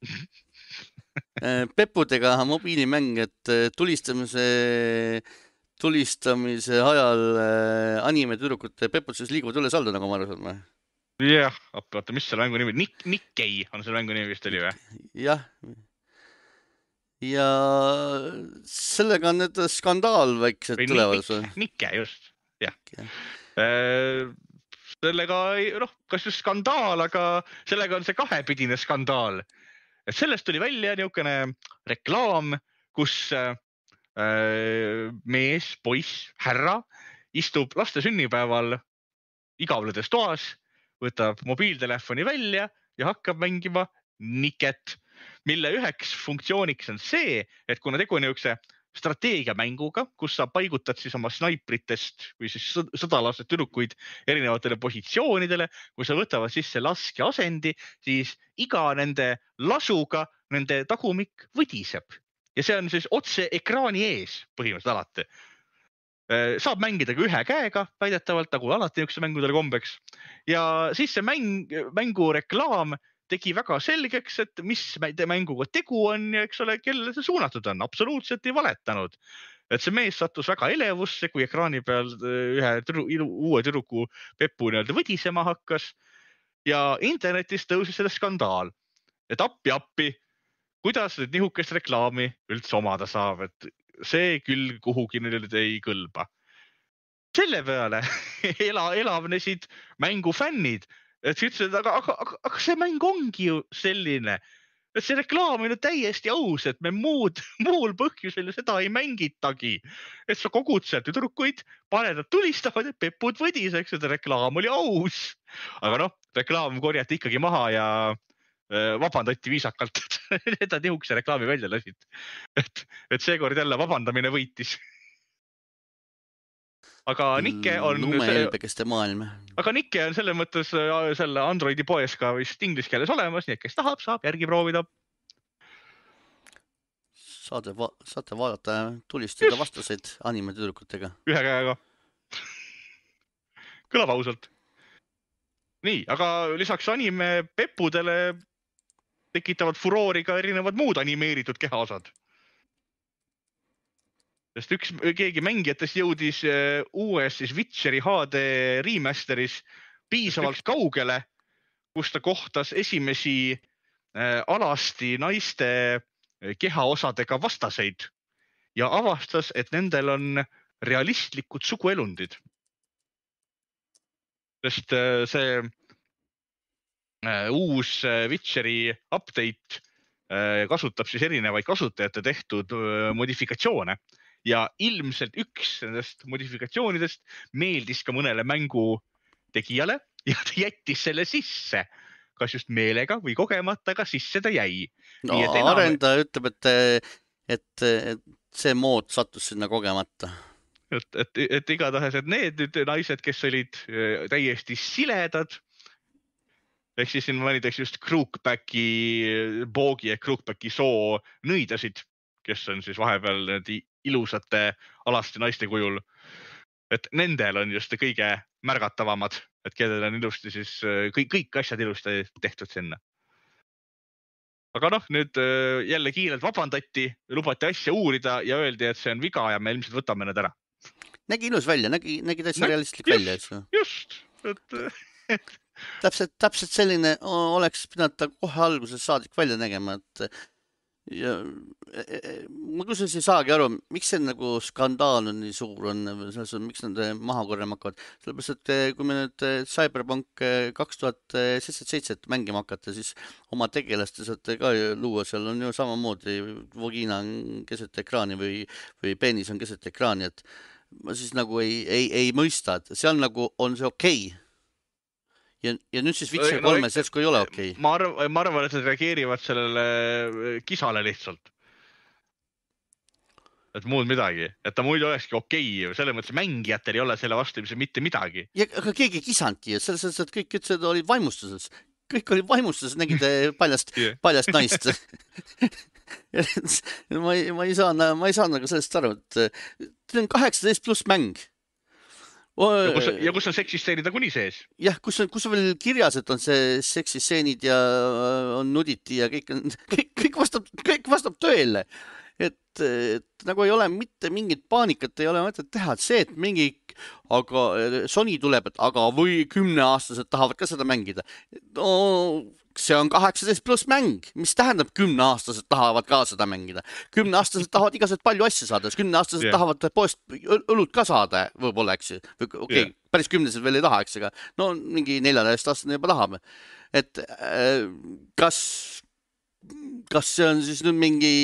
Peppudega mobiilimäng, et eh, tulistamise, tulistamise ajal eh, animetüdrukute pepud siis liiguvad üles-alla, nagu ma aru saan või? jah, oota, mis selle mängu nimi, Nick, Nikkei on selle mängu nimi vist oli või? jah. ja sellega on nüüd skandaal väiksed või? Nikke, just, jah Jah.. sellega ei, noh, kas just skandaal, aga sellega on see kahepidine skandaal. et sellest tuli välja niisugune reklaam, kus äh, mees, poiss, härra istub laste sünnipäeval igavledes toas, võtab mobiiltelefoni välja ja hakkab mängima Niket, mille üheks funktsiooniks on see, et kuna tegu on niisuguse strateegiamänguga, kus sa paigutad siis oma snaipritest või siis sõdalastest tüdrukuid erinevatele positsioonidele. kui sa võtavad sisse laskeasendi, siis iga nende lasuga nende tagumik võdiseb ja see on siis otse ekraani ees põhimõtteliselt alati. Äh, saab mängida ka ühe käega väidetavalt nagu alati niisugustel mängudel kombeks. Ja siis see mäng, mängu reklaam tegi väga selgeks, et mis mänguga tegu on ja eks ole, kellele see suunatud on, absoluutselt ei valetanud. et see mees sattus väga elevusse, kui ekraani peal äh, ühe türu, uue tüdruku pepu nii-öelda võdisema hakkas. Ja internetis tõusis sellest skandaal, et appi-appi, kuidas nüüd nihukest reklaami üldse omada saab, et see küll kuhugi nüüd ei kõlba. selle peale ela, elavnesid mängufännid, et ütlesid, aga, aga, aga, aga see mäng ongi ju selline, et see reklaam on ju täiesti aus, et me muud, muul põhjusel seda ei mängitagi. et sa kogud sealt tüdrukuid, paned nad tulistavad ja pepud võdiseks, et reklaam oli aus. aga noh, reklaam korjati ikkagi maha ja vabandati viisakalt, et nad nihukese reklaami välja lasid. et, et seekord jälle vabandamine võitis. aga Nike on. lumehelbekeste maailm. aga Nike on selles mõttes äh, selle Androidi poes ka vist inglise keeles olemas, nii et kes tahab, saab järgi proovida. saate va, saate vaadata tulistada vastaseid animetüdrukutega. ühe käega kõlab ausalt nii, aga lisaks anime peppudele tekitavad furoori ka erinevad muud animeeritud kehaosad. sest üks, keegi mängijatest jõudis äh, uues siis Witcheri HD remaster'is piisavalt kaugele, kus ta kohtas esimesi äh, alasti naiste äh, kehaosadega vastaseid ja avastas, et nendel on realistlikud suguelundid. sest see uus äh, Witcheri update äh, kasutab siis erinevaid kasutajate tehtud modifikatsioone ja ilmselt üks nendest modifikatsioonidest meeldis ka mõnele mängu tegijale ja ta jättis selle sisse. kas just meelega või kogemata, aga sisse ta jäi. no enam... arendaja ütleb, et, et, et see mood sattus sinna kogemata et, et, et igatahes, et need nüüd naised, kes olid täiesti siledad ehk siis siin mainitakse just Crookbacki, Boogi ehk Crookbacki soo nõidasid, kes on siis vahepeal need ilusate alasti naiste kujul. et nendel on just kõige märgatavamad, et kellel on ilusti siis kõik, kõik asjad ilusti tehtud sinna. aga noh, nüüd äh, jälle kiirelt vabandati, lubati asja uurida ja öeldi, et see on viga ja me ilmselt võtame need ära. nägi ilus välja, nägi, nägi täitsa realistlik välja, eks ju. just, et täpselt, täpselt selline oleks pidanud ta kohe algusest saadik välja nägema, et ja e, e, e, ma kusjuures ei saagi aru, miks see nagu skandaal on nii suur on, selles mõttes, miks nad maha korjama hakkavad, sellepärast et kui me nüüd Cyberpunk kaks tuhat seitsekümmend seitset mängima hakata, siis oma tegelaste saate ka luua, seal on ju samamoodi vagina on keset ekraani või, või peenis on keset ekraani, et ma siis nagu ei, ei, ei mõista, et seal nagu on see okei. okay ja, ja nüüd siis Witcher kolmes no, järsku ei ole okei okay.. ma arvan, ma arvan, et nad reageerivad sellele äh, kisale lihtsalt. et muud midagi, et ta muidu olekski okei okay., selles mõttes mängijatel ei ole selle vastu ilmselt mitte midagi. ja aga keegi ei kisanudki ja selles mõttes, et kõik ütlesid, olid vaimustuses, kõik olid vaimustuses, nägid paljast yeah., paljast naist ma ei, ma ei saa, ma ei saa nagu sellest aru, et see on kaheksateist pluss mäng ja kus, ja kus on seksistseenid nagunii sees? jah, kus on, kus on veel kirjas, et on see seksistseenid ja äh, on nuditi ja kõik on, kõik, kõik vastab, kõik vastab tõele. et, et nagu ei ole mitte mingit paanikat, ei ole mõtet teha, et see, et mingi, aga Sony tuleb, et aga või kümneaastased tahavad ka seda mängida. no see on kaheksateist pluss mäng, mis tähendab, kümneaastased tahavad ka seda mängida. kümneaastased tahavad igasuguseid palju asju saada, kümneaastased yeah. tahavad poest õlut ka saada, võib-olla, eks ju. okei okay, yeah., päris kümnesed veel ei taha, eks, aga no mingi neljateistaastane juba tahab. et äh, kas, kas see on siis nüüd mingi,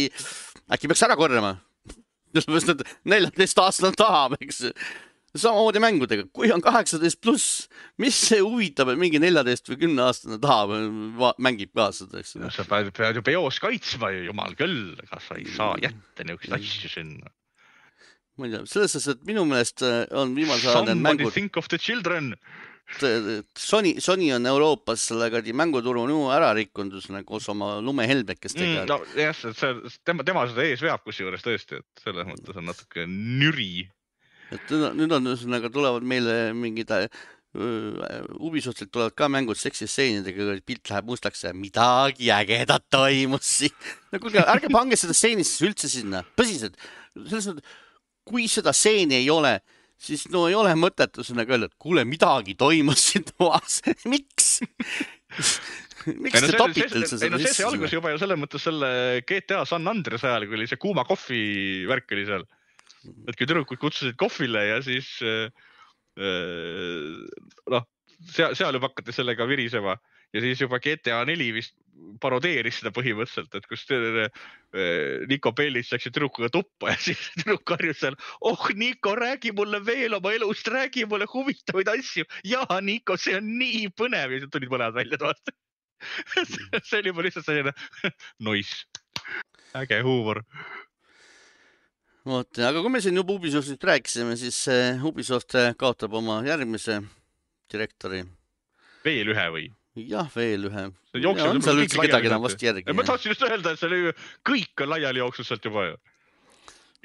äkki peaks ära korjama? sellepärast, et neljateistaastane tahab, eks samamoodi mängudega, kui on kaheksateist pluss, mis see huvitab, et mingi neljateist või kümneaastane tahab, mängib kaasa, eks ole. sa pead, pead ju peos kaitsma ju, jumal küll, ega sa ei saa jätta niisuguseid asju sinna. ma ei tea, selles suhtes, et minu meelest äh, on viimasel ajal need mängud. Think of the children Sony, Sony on Euroopas selle kuradi mänguturu nu ära rikkunud koos oma lumehelbekestega mm,. nojah, see, tema, tema seda ees veab kusjuures tõesti, et selles mõttes on natuke nüri. Et nüüd on, ühesõnaga tulevad meile mingid äh, Ubisoftilt tulevad ka mängud seksistseenidega, pilt läheb mustaks ja midagi ägedat toimus siin. no kuulge, ärge pange seda stseeni siis üldse sinna, tõsiselt. selles mõttes, kui seda stseeni ei ole siis no ei ole mõtet ühesõnaga öelda, et kuule, midagi toimus siin toas miks miks te topite üldse seda sisse? see algas juba ju selles mõttes selle GTA San Andreas ajal, kui oli see kuuma kohvi värk oli seal. Et kui tüdrukud kutsusid kohvile ja siis äh, äh, noh, seal, seal juba hakati sellega virisema ja siis juba GTA neli vist parodeeris seda põhimõtteliselt, et kus äh, Niko Bellis läks tüdrukuga tuppa ja siis tüdruk karjus seal. oh Niko, räägi mulle veel oma elust, räägi mulle huvitavaid asju. ja Niko, see on nii põnev ja siis tulid mõlemad välja toast see oli juba lihtsalt selline nois, äge huumor vot, aga kui me siin juba Ubisoftist rääkisime, siis Ubisoft kaotab oma järgmise direktori. veel ühe või? jah, veel ühe. on seal üldse kedagi enam vast järgi? ma tahtsin just öelda, et see oli, kõik on laiali jooksnud sealt juba ju.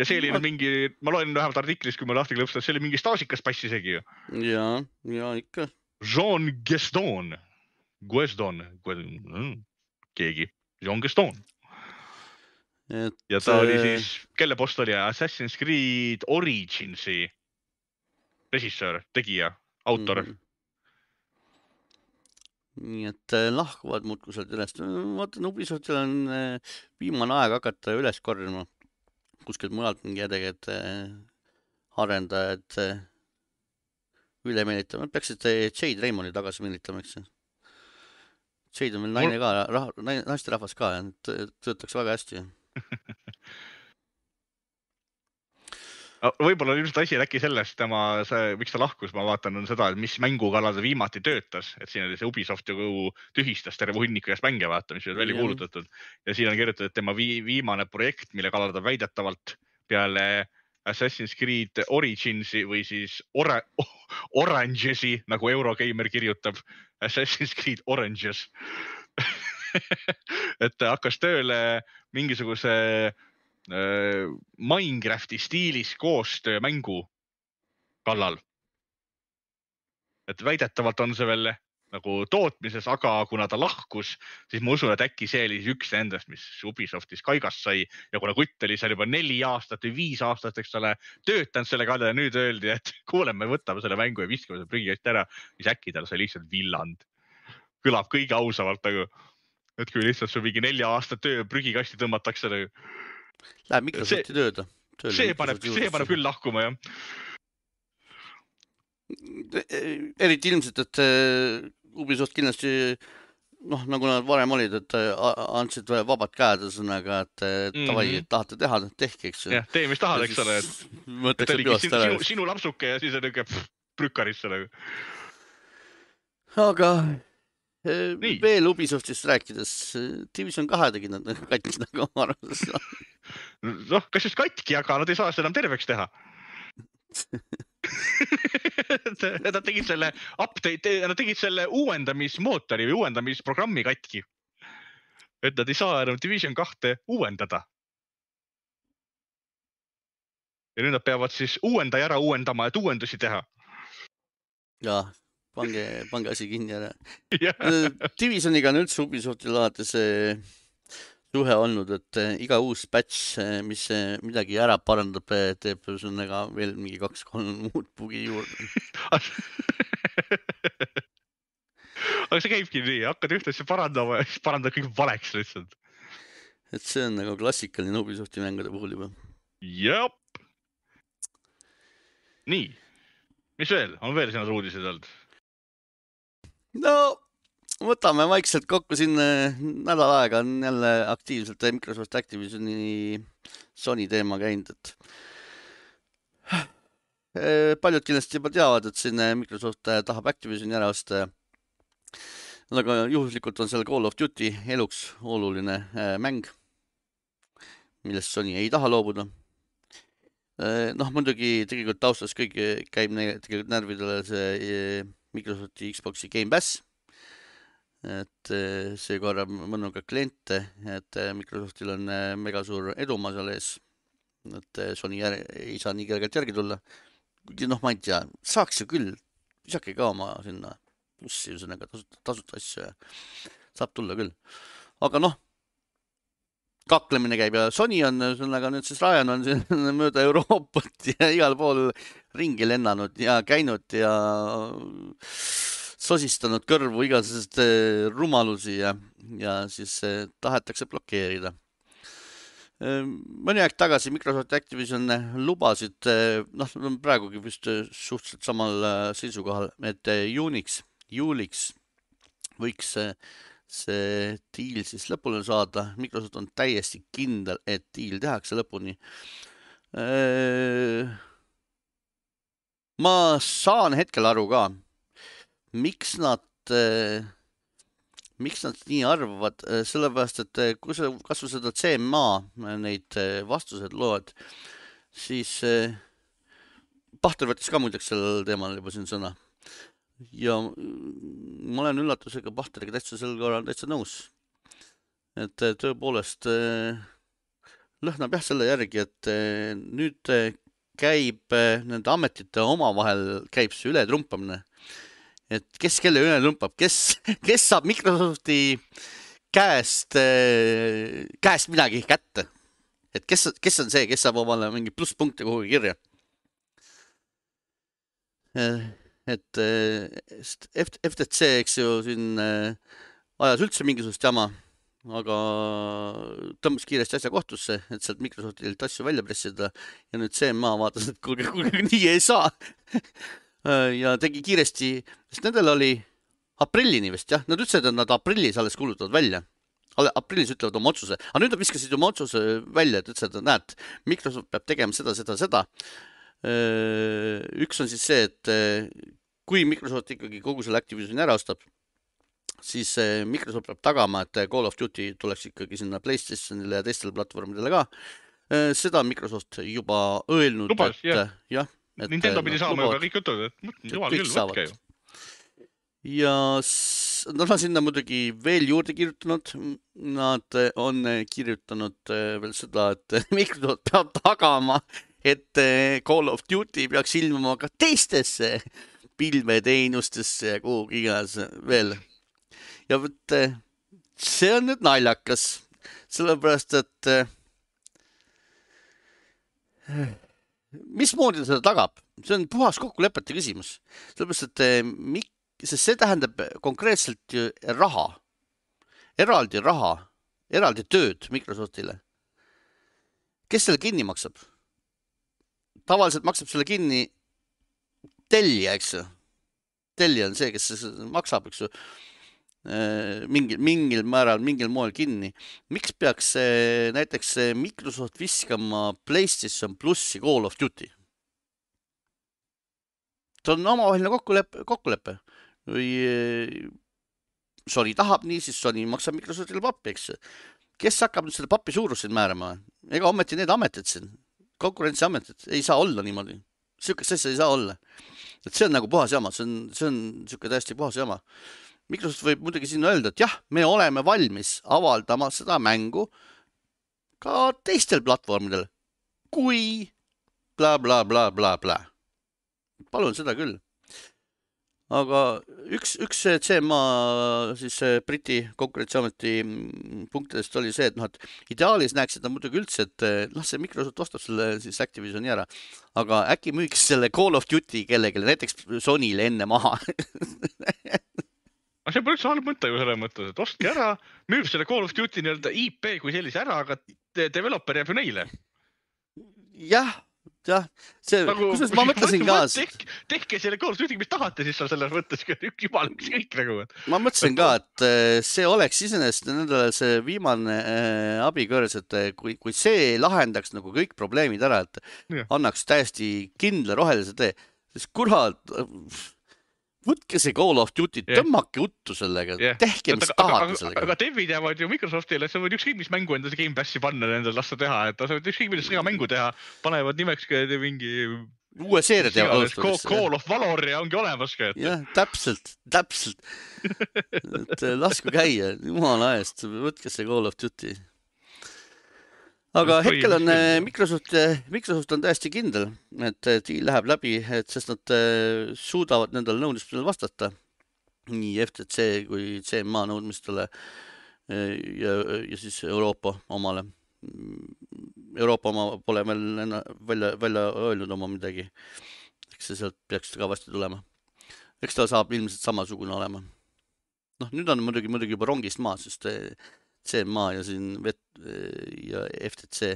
ja see oli nüüd mingi, ma loen vähemalt artiklis, kui ma lahti klõpstan, see oli mingi staažikas pass isegi ju. ja, ja ikka. Jean Gaston, Gueston, mm, keegi, Jean Gaston. Et. ja ta oli siis, kelle post oli Assassin's Creed Originsi režissöör, tegija, autor mm. -hmm nii et äh, lahkuvad muudkui sealt üles. vaatan Ubisoftil on äh, viimane aeg hakata üles korjama kuskilt mujalt mingi edegaid äh, arendajad üle meelitama, peaksid Jade Raymondi tagasi meelitama, eks. Jade on veel naine ka, naisterahvas ka töötaks väga hästi võib-olla ilmselt asi oli äkki sellest tema, see, miks ta lahkus, ma vaatan, on seda, et mis mängu kallal ta viimati töötas, et siin oli see Ubisoft ju tühistas terve hunniku käest mänge, vaata, mis oli välja kuulutatud. Ja siin on kirjutatud, et tema vi viimane projekt, mille kallal ta väidetavalt peale Assassin's Creed Origins'i või siis Ora Oranges'i nagu Eurogeimer kirjutab, Assassin's Creed Oranges et hakkas tööle mingisuguse Äh, Minecrafti stiilis koostöömängu kallal. et väidetavalt on see veel nagu tootmises, aga kuna ta lahkus, siis ma usun, et äkki see oli üks nendest, mis Ubisoftis kaigast sai ja kuna kutt oli seal juba neli aastat või viis aastat, eks ole, töötanud selle kallal ja nüüd öeldi, et kuule, me võtame selle mängu ja viskame selle prügikasti ära, siis äkki tal sai lihtsalt villand. kõlab kõige ausamalt nagu, et kui lihtsalt sul mingi nelja aasta töö prügikasti tõmmatakse nagu Läheb Microsofti tööd. see paneb, see paneb küll lahkuma, jah. eriti ilmselt, et äh, Ubisoft kindlasti noh, nagu nad varem olid, et äh, andsid vabad käed, ühesõnaga, et davai mm -hmm., tahate teha, tehke, eks ju. jah, tee, mis tahad, eks ole, võetakse peost ära. sinu, sinu lapsuke ja siis on niuke prükkarisse nagu. aga Nii. veel Ubisoftist rääkides, Division kahe tegid nad katki nagu oma arvates. noh, kas just katki, aga nad ei saa seda enam terveks teha Nad tegid selle update, nad tegid selle uuendamismootori või uuendamisprogrammi katki. et nad ei saa enam Division kahte uuendada. ja nüüd nad peavad siis uuendaja ära uuendama, et uuendusi teha. jah, pange, pange asi kinni ära äh, Divisioniga on üldse Ubisoftil alati see suhe olnud, et äh, iga uus patch, äh, mis midagi ära parandab, teeb ühesõnaga veel mingi kaks-kolm muud bugi juurde aga see käibki nii, hakkad ühte asja parandama ja siis parandad kõik valeks lihtsalt. et see on nagu klassikaline Ubisofti mängude puhul juba. jep. nii, mis veel, on veel sinu uudised olnud? No võtame vaikselt kokku, siin äh, nädal aega on jälle aktiivselt Microsoft Activisioni Sony teema käinud, et paljud kindlasti juba teavad, et siin Microsoft tahab Activisioni ära osta. aga juhuslikult on seal Call of Duty eluks oluline mäng, millest Sony ei taha loobuda noh, muidugi tegelikult taustas kõik käib tegelikult närvidele see Microsofti Xbox'i Gamepass et eh, see korrab mõnuga kliente, et eh, Microsoftil on eh, mega suur edumaa seal ees. et Sony jär, ei saa nii kergelt järgi tulla. kuigi noh, ma ei tea, saaks ju küll, visake ka oma sinna plussi, ühesõnaga tasuta, tasuta asju ja saab tulla küll. aga noh, kaklemine käib ja Sony on, ühesõnaga nüüd siis Ryan on siin mööda Euroopat ja igal pool ringi lennanud ja käinud ja sosistanud kõrvu igasuguseid äh, rumalusi ja, ja siis äh, tahetakse blokeerida. Äh, mõni aeg tagasi Microsoft Activision lubasid, noh, praegugi vist suhteliselt samal seisukohal, et juuniks, juuliks võiks see diil siis lõpule saada. Microsoft on täiesti kindel, et diil tehakse lõpuni. Ma saan hetkel aru ka miks nad, eh, miks nad nii arvavad, eh, sellepärast et eh, kui sa kasvõi seda CMA neid vastuseid loed, siis Pahter võttis ka muideks sellel teemal juba siin sõna. ja ma olen üllatusega Pahteriga täitsa sel korral täitsa nõus. et tõepoolest lõhnab jah selle järgi, et nüüd käib nende ametite omavahel, käib see ületrumpamine et kes kelle üle lõmpab, kes, kes saab Microsofti käest, äh, käest midagi kätte. et kes, kes on see, kes saab omale mingi plusspunkte kuhugi kirja. Äh, et FTC, eks ju, siin ajas üldse mingisugust jama, aga tõmbas kiiresti asja kohtusse, et sealt Microsoftilt asju välja pressida ja nüüd CMA vaatas, et kuulge, kuulge, nii ei saa Äh, ja tegi kiiresti, sest nendel oli aprillini vist jah, nad ütlesid, et nad aprillis alles kuulutavad välja. aprillis ütlevad oma otsuse, aga nüüd nad viskasid oma otsuse välja, et ütlesid, et näed, Microsoft peab tegema seda, seda, seda. Äh, üks on siis see, et äh, kui Microsoft ikkagi kogu selle Activisioni ära ostab, siis Microsoft peab tagama, et Call of Duty tuleks ikkagi sinna Playstationile ja teistele platvormidele ka. seda on Microsoft juba öelnud, et jah, jah Nintendo pidi saama juba kõik jutud, et jumal küll, võtke ju. ja nad on sinna muidugi veel juurde kirjutanud. Nad on kirjutanud eh, veel seda, et Microsoft peab tagama, et eh, Call of Duty peaks ilmuma ka teistesse pilveteenustesse ja kuhugi iganes veel. Ja vot eh, see on nüüd naljakas, sellepärast et mismoodi ta seda tagab, see on puhas kokkulepete küsimus, sellepärast et eh, mik-, sest see tähendab konkreetselt ju raha, eraldi raha, eraldi tööd Microsoftile. kes selle kinni maksab? tavaliselt maksab selle kinni tellija, eks ju. tellija on see, kes maksab, eks ju Äh, mingil, mingil määral, mingil moel kinni. miks peaks näiteks Microsoft viskama PlayStation plussi Call of Duty? see on omavaheline kokkulepe, kokkulepe või äh, Sony tahab nii, siis Sony maksab Microsoftile pappi, eks. kes hakkab nüüd selle papi suurust siin määrama? ega ometi need ametid siin, konkurentsiametid, ei saa olla niimoodi. sihukest asja ei saa olla. et see on nagu puhas jama, see on, see on sihuke täiesti puhas jama Microsoft võib muidugi siin öelda, et jah, me oleme valmis avaldama seda mängu ka teistel platvormidel, kui blablabla bla, bla, bla. palun seda küll. aga üks, üks CMA siis Briti konkurentsiameti punktidest oli see, et noh, et ideaalis näeksid nad muidugi üldse, et noh, see Microsoft ostab selle siis Activisioni ära, aga äkki müüks selle Call of Duty kellelegi, näiteks Sonyle enne maha aga see pole üldse halb mõte ju selles mõttes, et ostke ära, müüb selle Call of Duty nii-öelda IP kui sellise ära, aga developer jääb ju neile. jah, jah, see, nagu kusjuures ma mõtlesin ka, tehke, tehke selle Call of Duty, mis tahate, siis on selles mõttes jumal ükskõik nagu. ma mõtlesin ka, et eh, see oleks iseenesest nendele see viimane äh, abikõrs, et eh, kui, kui see lahendaks nagu kõik probleemid ära, et Jah. annaks täiesti kindla rohelise tee, siis kurat, võtke see Call of Duty, Jah. tõmmake uttu sellega Jah. tehke, mis aga, tahate aga, sellega. aga dev'id jäävad ju Microsoftile, sa võid ükskõik mis mängu endale Gamepassi panna, nendel lasta teha, et sa võid ükskõik millist sõjamängu teha, panevad nimeks mingi uue seeria teevad alustuseks. Call of Valor ja ongi olemas ka, jah, täpselt, täpselt. et eh, lasku käia, jumala eest, võtke see Call of Duty. Aga Just hetkel on põhimõtteliselt eh, küll. Microsoft, Microsoft on täiesti kindel, et deal läheb läbi, et sest nad eh, suudavad nendele nõudmistele vastata. nii FTC kui CMA nõudmistele ja, ja siis Euroopa omale. Euroopa oma pole veel välja, välja öelnud oma midagi. eks see sealt peaks ka varsti tulema eks ta saab ilmselt samasugune olema. noh, nüüd on muidugi, muidugi juba rongist maas, sest CMA ja siin vet- ja FTC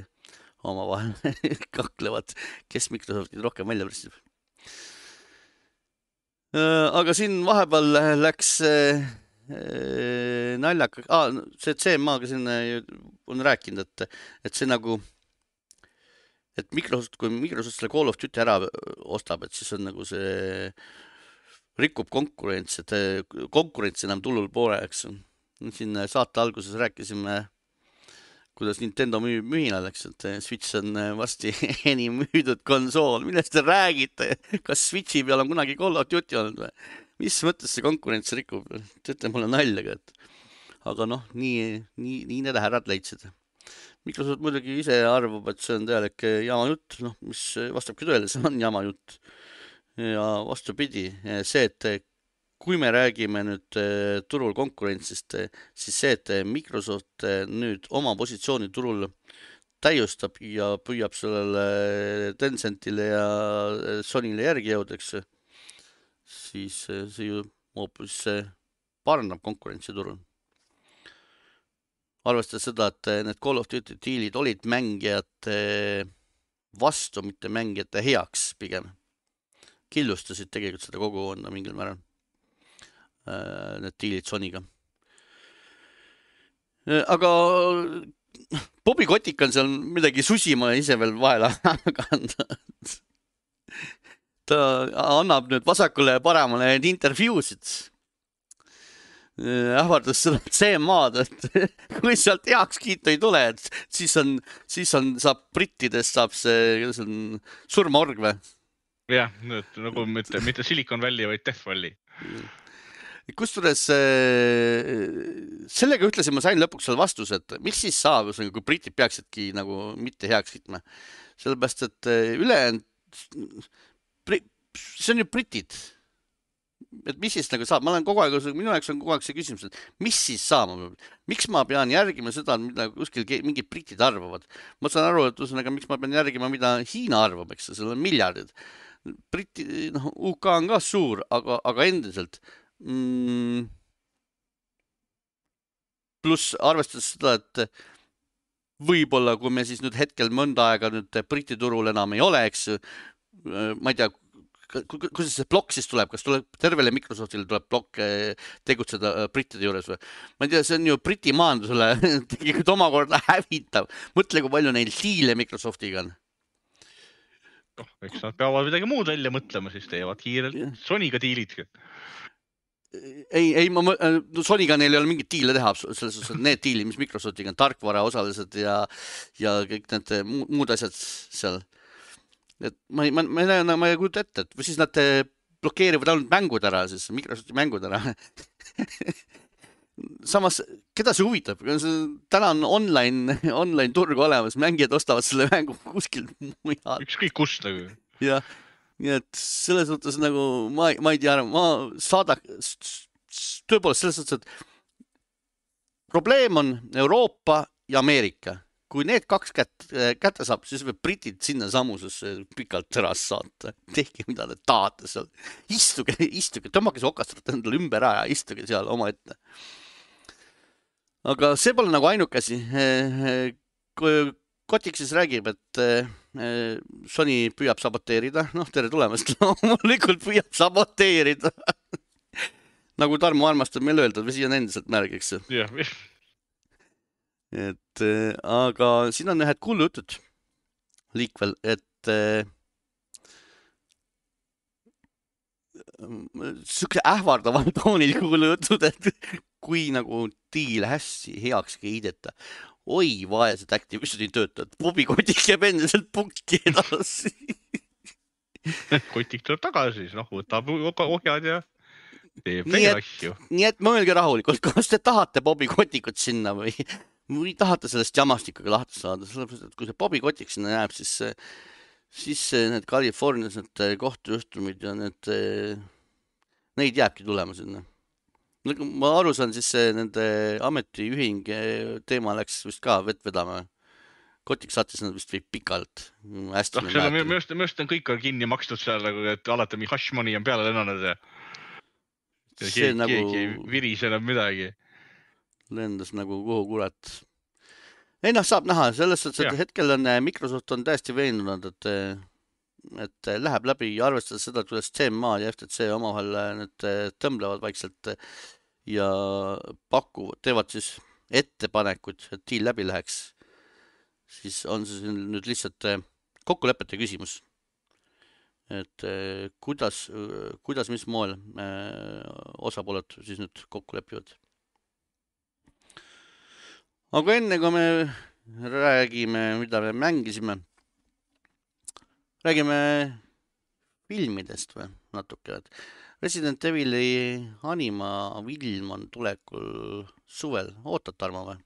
omavahel kaklevad, kes Microsofti rohkem välja pressib. aga siin vahepeal läks eh, eh, naljaka ah,, see CMA-ga siin on rääkinud, et, et see nagu, et Microsoft, kui Microsoft selle Call of Duty ära ostab, et siis on nagu see rikub konkurents, et konkurents enam tulul pole, eks. Siin saate alguses rääkisime, kuidas Nintendo müü- mühinal läks, et eh, Switch on eh, varsti enim müüdud konsool, millest te räägite, kas Switchi peal on kunagi Call of Duty olnud või? mis mõttes see konkurents rikub, teete mulle nalja ka, et aga noh, nii, nii, nii need härrad leidsid. Microsoft muidugi ise arvab, et see on täielik jama jutt, noh, mis vastabki tõele, see on jama jutt. Ja vastupidi, see, et kui me räägime nüüd eh, turul konkurentsist, siis see, et Microsoft eh, nüüd oma positsiooni turul täiustab ja püüab sellele Tencentile ja eh, Sonyle järgi jõuda, eks siis eh, see ju hoopis eh, parandab konkurentsi turul. arvestades seda, et eh, need Call of Duty diilid olid mängijate vastu, mitte mängijate heaks pigem killustasid tegelikult seda kogukonda mingil määral, need diilid Sonyga. aga Bobby Kotik on seal midagi susima ise veel vahele kandnud. ta annab nüüd vasakule ja paremale neid intervjuusid. ähvardas seda CMA-d, et kui sealt heakskiitu ei tule, et siis on, siis on, saab brittidest saab see, kuidas on, surmaorg või? jah, nagu mitte, mitte Silicon Valley, vaid Death Valley. Kusjuures äh, sellega ühtlasi ma sain lõpuks selle vastuse, et mis siis saab, ühesõnaga, kui britid peaksidki nagu mitte heaks kiitma. sellepärast, et äh, ülejäänud, see on ju britid. et mis siis nagu saab, ma olen kogu aeg, minu jaoks on kogu aeg see küsimus, et mis siis saama peab, miks ma pean järgima seda, mida kuskil mingid britid arvavad. ma saan aru, et ühesõnaga, miks ma pean järgima, mida Hiina arvab, eks seal on miljardid. Briti, noh, UK on ka suur, aga, aga endiselt mm,. pluss arvestades seda, et võib-olla, kui me siis nüüd hetkel mõnda aega nüüd Briti turul enam ei ole, eks ju, ma ei tea, kuidas see plokk siis tuleb, kas tuleb tervele Microsoftile tuleb plokk eh, tegutseda eh, brittide juures või? ma ei tea, see on ju Briti majandusele tegelikult omakorda hävitav. mõtle, kui palju neil diile Microsoftiga on. noh, eks nad peavad midagi muud välja mõtlema, siis teevad kiirelt. Sonyga diilid. ei, ei ma, no Sonyga neil ei ole mingit diile teha, selles suhtes, et need diilid, mis Microsoftiga on, tarkvaraosalised ja, ja kõik need muud, muud asjad seal. et ma ei, ma, ma ei näe, ma ei kujuta ette, et või siis nad eh, blokeerivad ainult mängud ära siis, Microsofti mängud ära. samas, keda see huvitab, täna on online, online turg olemas, mängijad ostavad selle mängu kuskilt mujalt. ükskõik kust nagu. jah, nii et selles suhtes nagu ma, ma ei tea, ma saada, tõepoolest selles suhtes, et probleem on Euroopa ja Ameerika. kui need kaks kätt, kätte saab, siis võib britid sinnasamusesse pikalt terast saata. tehke, mida te tahate seal. istuge, istuge, tõmmake see okastrat endale ümber ära ja istuge seal omaette. aga see pole nagu ainuke asi. Kotik siis räägib, et Sony püüab saboteerida, noh, tere tulemast, loomulikult püüab saboteerida. Nagu Tarmo armastab meile öelda, vesi on endiselt märg, eks ju. jah, et äh, aga siin on ühed kuulujutud liikvel, et äh, sihuke ähvardaval toonil kuulujutud, et kui nagu diil hästi heaks kiideta, oi vaesed Activisioni töötajad, Bobi Kotik jääb endiselt pukki edasi kotik tuleb tagasi, siis noh, võtab ohjad ja teeb veel asju. nii et mõelge rahulikult, kas te tahate Bobi Kotikut sinna või, või tahate sellest jamast ikkagi lahti saada, sellepärast et kui see Bobi Kotik sinna jääb, siis, siis need Californias need kohtujuhtumid ja need, neid jääbki tulema sinna. Nagu ma aru saan, siis see nende ametiühing eh, teema läks vist ka vett vedama. Kotik saatis nad vist pikalt. hästi on minu arust, minu arust on kõik on kinni makstud seal nagu, et alati mingi hash money on peale lennanud ja. See keegi, nagu- keegi ei virise enam midagi. lendas nagu kuhu kurat. ei noh, saab näha selles suhtes, et hetkel on eh, Microsoft on täiesti veendunud, et, et eh, läheb läbi, arvestades seda, kuidas CMA ja FTC omavahel eh, tõmblevad vaikselt eh, ja pakuvad, teevad siis ettepanekuid, et deal läbi läheks. siis on see nüüd lihtsalt eh, kokkulepete küsimus. et eh, kuidas, kuidas, mis moel eh, osapooled siis nüüd kokku lepivad aga enne kui me räägime, mida me mängisime, räägime filmidest või natuke, et Resident Evil'i anima film on tulekul suvel, ootad Tarmo või?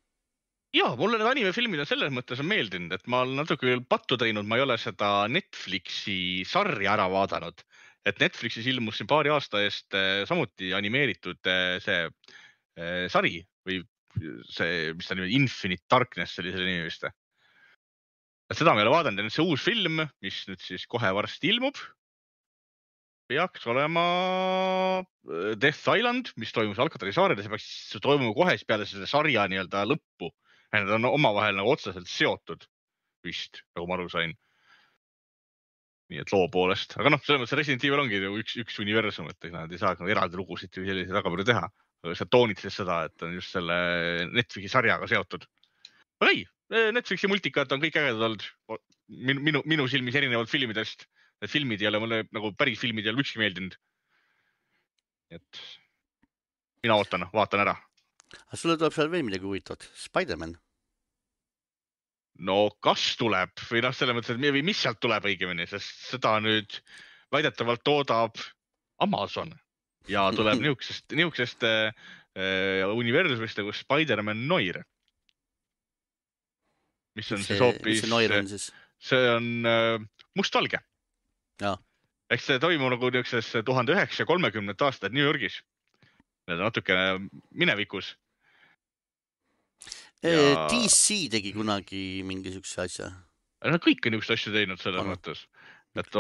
ja mulle need animefilmid on selles mõttes on meeldinud, et ma olen natuke küll pattu teinud, ma ei ole seda Netflixi sarja ära vaadanud. et Netflixis ilmus siin paari aasta eest eh, samuti animeeritud eh, see eh, sari või see, mis ta nimi, Infinite Darkness oli selle nimi vist. et seda ma ei ole vaadanud ja nüüd see uus film, mis nüüd siis kohe varsti ilmub, peaks olema äh, Death Island, mis toimus Alcatali saarel see peaks toimuma kohe siis peale selle sarja nii-öelda lõppu. Need on omavahel nagu otseselt seotud vist, nagu ma aru sain. nii et loo poolest, aga noh, selles mõttes Resident Evil ongi ju üks, üks universum, et nad ei saa nagu eraldi lugusid või selliseid väga palju teha. aga see toonitles seda, et on just selle Netflixi sarjaga seotud. aga ei, Netflixi multikad on kõik ägedad olnud. minu, minu, minu silmis erinevalt filmidest. Need filmid ei ole mulle nagu päris filmid ei ole ükski meeldinud. et mina ootan, vaatan ära. aga sulle tuleb seal veel midagi huvitavat, Spider-man. no kas tuleb või noh, selles mõttes, et või mis sealt tuleb õigemini, sest seda nüüd väidetavalt toodab Amazon ja tuleb niisugusest, niisugusest äh, universumist nagu Spider-man Noir. mis on siis mis hoopis see, Noir on siis? see on äh, mustvalge. Eks see toimub nagu niisuguses tuhande üheksasaja kolmekümnendate aastate New Yorgis. Natukene minevikus. Ja- DC tegi kunagi mingi siukse asja. Nad kõik on niisuguseid asju teinud selles mõttes, et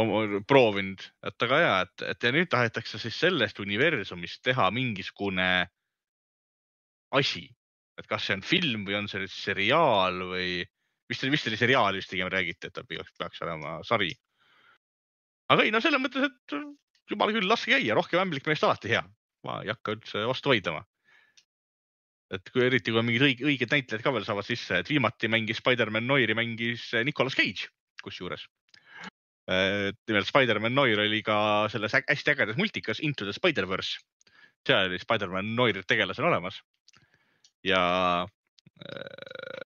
proovinud, et aga ja, et, et ja nüüd tahetakse siis sellest universumist teha mingisugune asi, et kas see on film või on see nüüd seriaal või vist, vist oli seriaal vist pigem räägiti, et ta peaks, peaks olema sari. Aga ei no selles mõttes, et jumal küll, laske käia, rohkem ämblik meest alati hea, ma ei hakka üldse vastu vaidlema. et kui eriti, kui mingid õiged, õiged näitlejad ka veel saavad sisse, et viimati mängis Spider-man Noiri mängis eh, Nicolas Cage, kusjuures. nimelt Spider-man Noir oli ka selles hästi ägedas multikas Into the Spider-verse. seal oli Spider-man Noir tegelasena olemas. ja äh,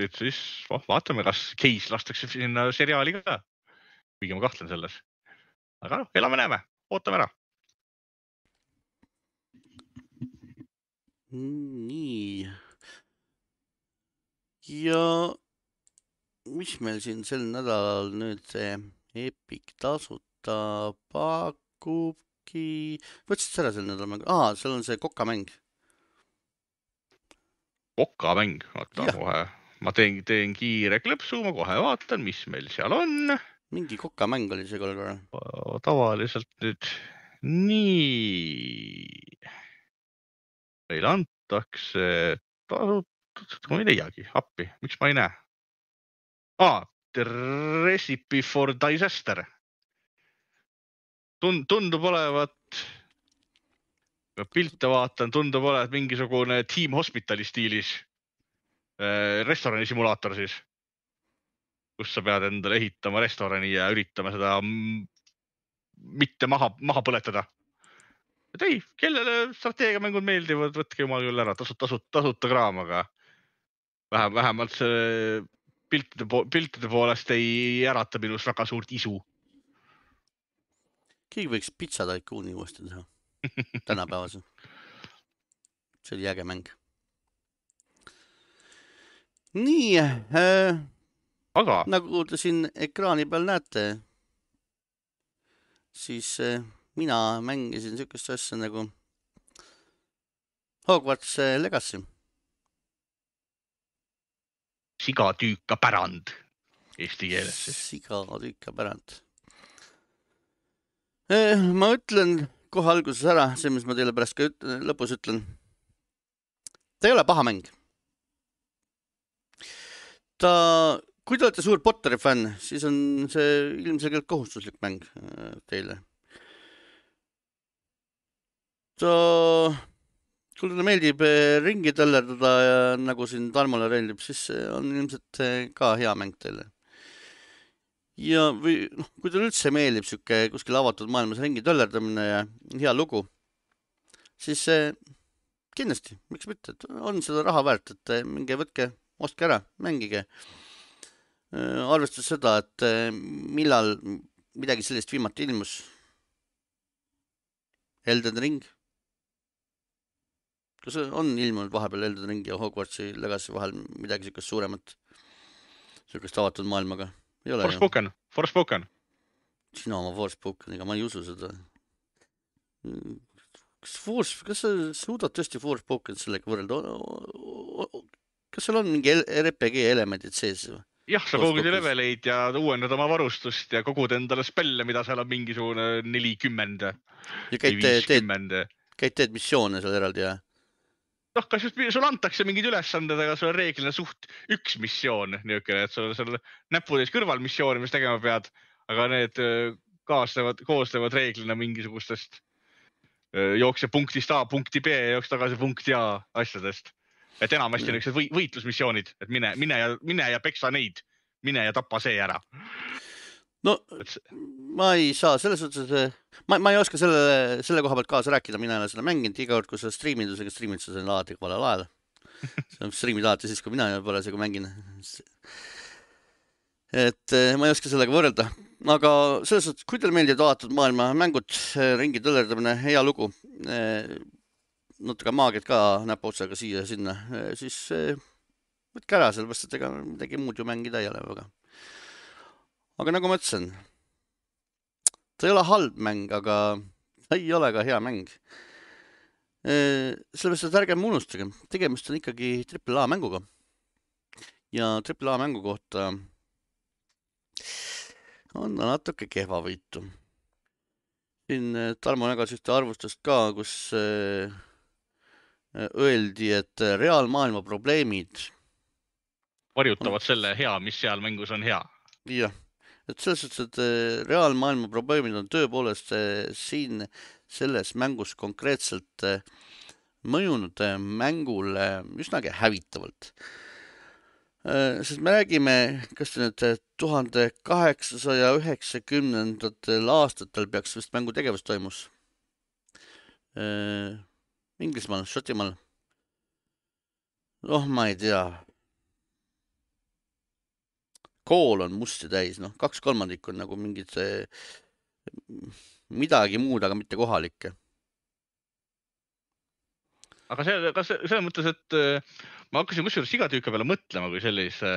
nüüd siis oh, vaatame, kas Cage lastakse sinna seriaali ka. Kuigi ma kahtlen selles. aga noh, elame-näeme, ootame ära. nii. ja mis meil siin sel nädalal nüüd see Epic tasuta pakubki, võtsid sa ära sel nädalal mängu, aa, seal on see kokamäng. kokamäng, Jah. kohe, ma teen, teen kiire klõpsu, ma kohe vaatan, mis meil seal on. Mingi kokamäng oli see korra. tavaliselt nüüd nii. meile antakse tasuta, ma ei leiagi appi, miks ma ei näe? aa, Recipe for disaster. tund-, tundub olevat, pilte vaatan, tundub olevat mingisugune Team Hospitali stiilis äh, restorani simulaator siis, kus sa pead endale ehitama restorani ja üritama seda mitte maha, maha põletada. et ei, kellele strateegiamängud meeldivad, võtke jumal küll ära, tasut-, tasut-, tasuta kraam, aga vähem, vähemalt see piltide, piltide poolest ei ärata minus väga suurt isu. keegi võiks Pitsa Tycooni uuesti teha, tänapäevase. see oli äge mäng. nii äh,, aga nagu te siin ekraani peal näete, siis äh, mina mängisin siukest asja nagu Hogwarts äh, Legacy. sigatüüka pärand eesti keeles siis. sigatüüka pärand. ma ütlen kohe alguses ära see, mis ma teile pärast ka üt- lõpus ütlen. ta ei ole paha mäng. ta, kui te olete suur Potteri fänn, siis on see ilmselgelt kohustuslik mäng äh, teile. ta, kui teile meeldib äh, ringi tällerdada ja nagu siin Tarmole meeldib, siis see on ilmselt äh, ka hea mäng teile ja, või noh, kui teile üldse meeldib sihuke kuskil avatud maailmas ringi töllerdamine ja hea lugu, siis kindlasti, miks mitte, on seda raha väärt, et minge võtke, ostke ära, mängige. Arvestades seda, et eh, millal midagi sellist viimati ilmus. Elden Ring. kas on ilmunud vahepeal Elden Ring ja Hogwartsi Legacy vahel midagi siukest suuremat, siukest avatud maailmaga? ei ole ju? Forspoken, Forspoken. sina oma Forspokeniga, ma ei usu seda. kas Force, kas sa suudad tõesti Forspokenit sellega võrrelda? kas seal on mingi RPG elemendid sees või? jah, sa kogud leveleid ja uuendad oma varustust ja kogud endale spelle, mida seal on mingisugune nelikümmend ja või käid, teed, käid, teed missioone seal eraldi ja? noh, kas just sulle antakse mingid ülesanded, aga sul on reeglina suht üks missioon niisugune, et sul on seal näputäis kõrvalmissioone, mis tegema pead, aga need öö, kaasnevad, koosnevad reeglina mingisugustest öö, jookse punktist A punkti B ja jookse tagasi punkti A asjadest. Et enamasti on niisugused või, võitlusmissioonid, et mine, mine ja mine ja peksa neid, mine ja tapa see ära. no et ma ei saa selles suhtes, ma, ma ei oska selle, selle koha pealt kaasa rääkida, mina ei ole seda mänginud, iga kord, kui sa striimid, sa striimid seda alati valel ajal. sa striimid alati siis, kui mina parasjagu mängin. et eh, ma ei oska sellega võrrelda, aga selles suhtes, kui teile meeldivad avatud maailma mängud, ringi tõllerdamine, hea lugu, natuke maagiat ka näpuotsaga siia-sinna, siis eh, võtke ära, sellepärast et ega midagi muud ju mängida ei ole väga. aga nagu ma ütlesin, ta ei ole halb mäng, aga ta ei ole ka hea mäng. sellepärast, et ärgem unustagem, tegemist on ikkagi triple A mänguga. ja triple A mängu kohta on ta natuke kehvavõitu. siin Tarmo jagas ühte arvustust ka, kus öeldi, et reaalmaailma probleemid varjutavad selle hea, mis seal mängus on hea. jah, et selles suhtes, et eh, reaalmaailma probleemid on tõepoolest eh, siin selles mängus konkreetselt mõjunud mängule üsnagi hävitavalt. sest me räägime, kas nüüd tuhande kaheksasaja üheksakümnendatel aastatel peaks vist mängu tegevus toimus. Inglismaal, Šotimaal. oh, ma ei tea kool on musti täis, noh, kaks kolmandikku on nagu mingid see, midagi muud, aga mitte kohalikke. aga see, kas selles mõttes, et äh, ma hakkasin kusjuures sigatüüka peale mõtlema kui sellise,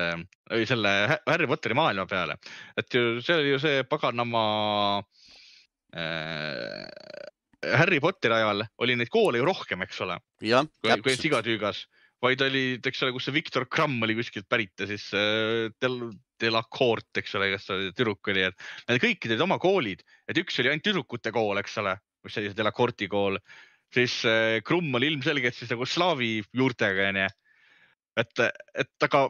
või selle Harry Potteri maailma peale, et ju see oli ju see paganama äh,. Harry Potteri ajal oli neid koole ju rohkem, eks ole, kui, kui sigatüügas, vaid oli, eks ole, kus see Victor Krumm oli kuskilt pärit ja siis äh, Del, Delacourt, eks ole, kes see tüdruk oli, et need kõik olid oma koolid, et üks oli ainult tüdrukute kool, eks ole, mis oli see Delacourti kool, siis äh, Krumm oli ilmselgelt siis nagu slaavi juurtega onju. et, et aga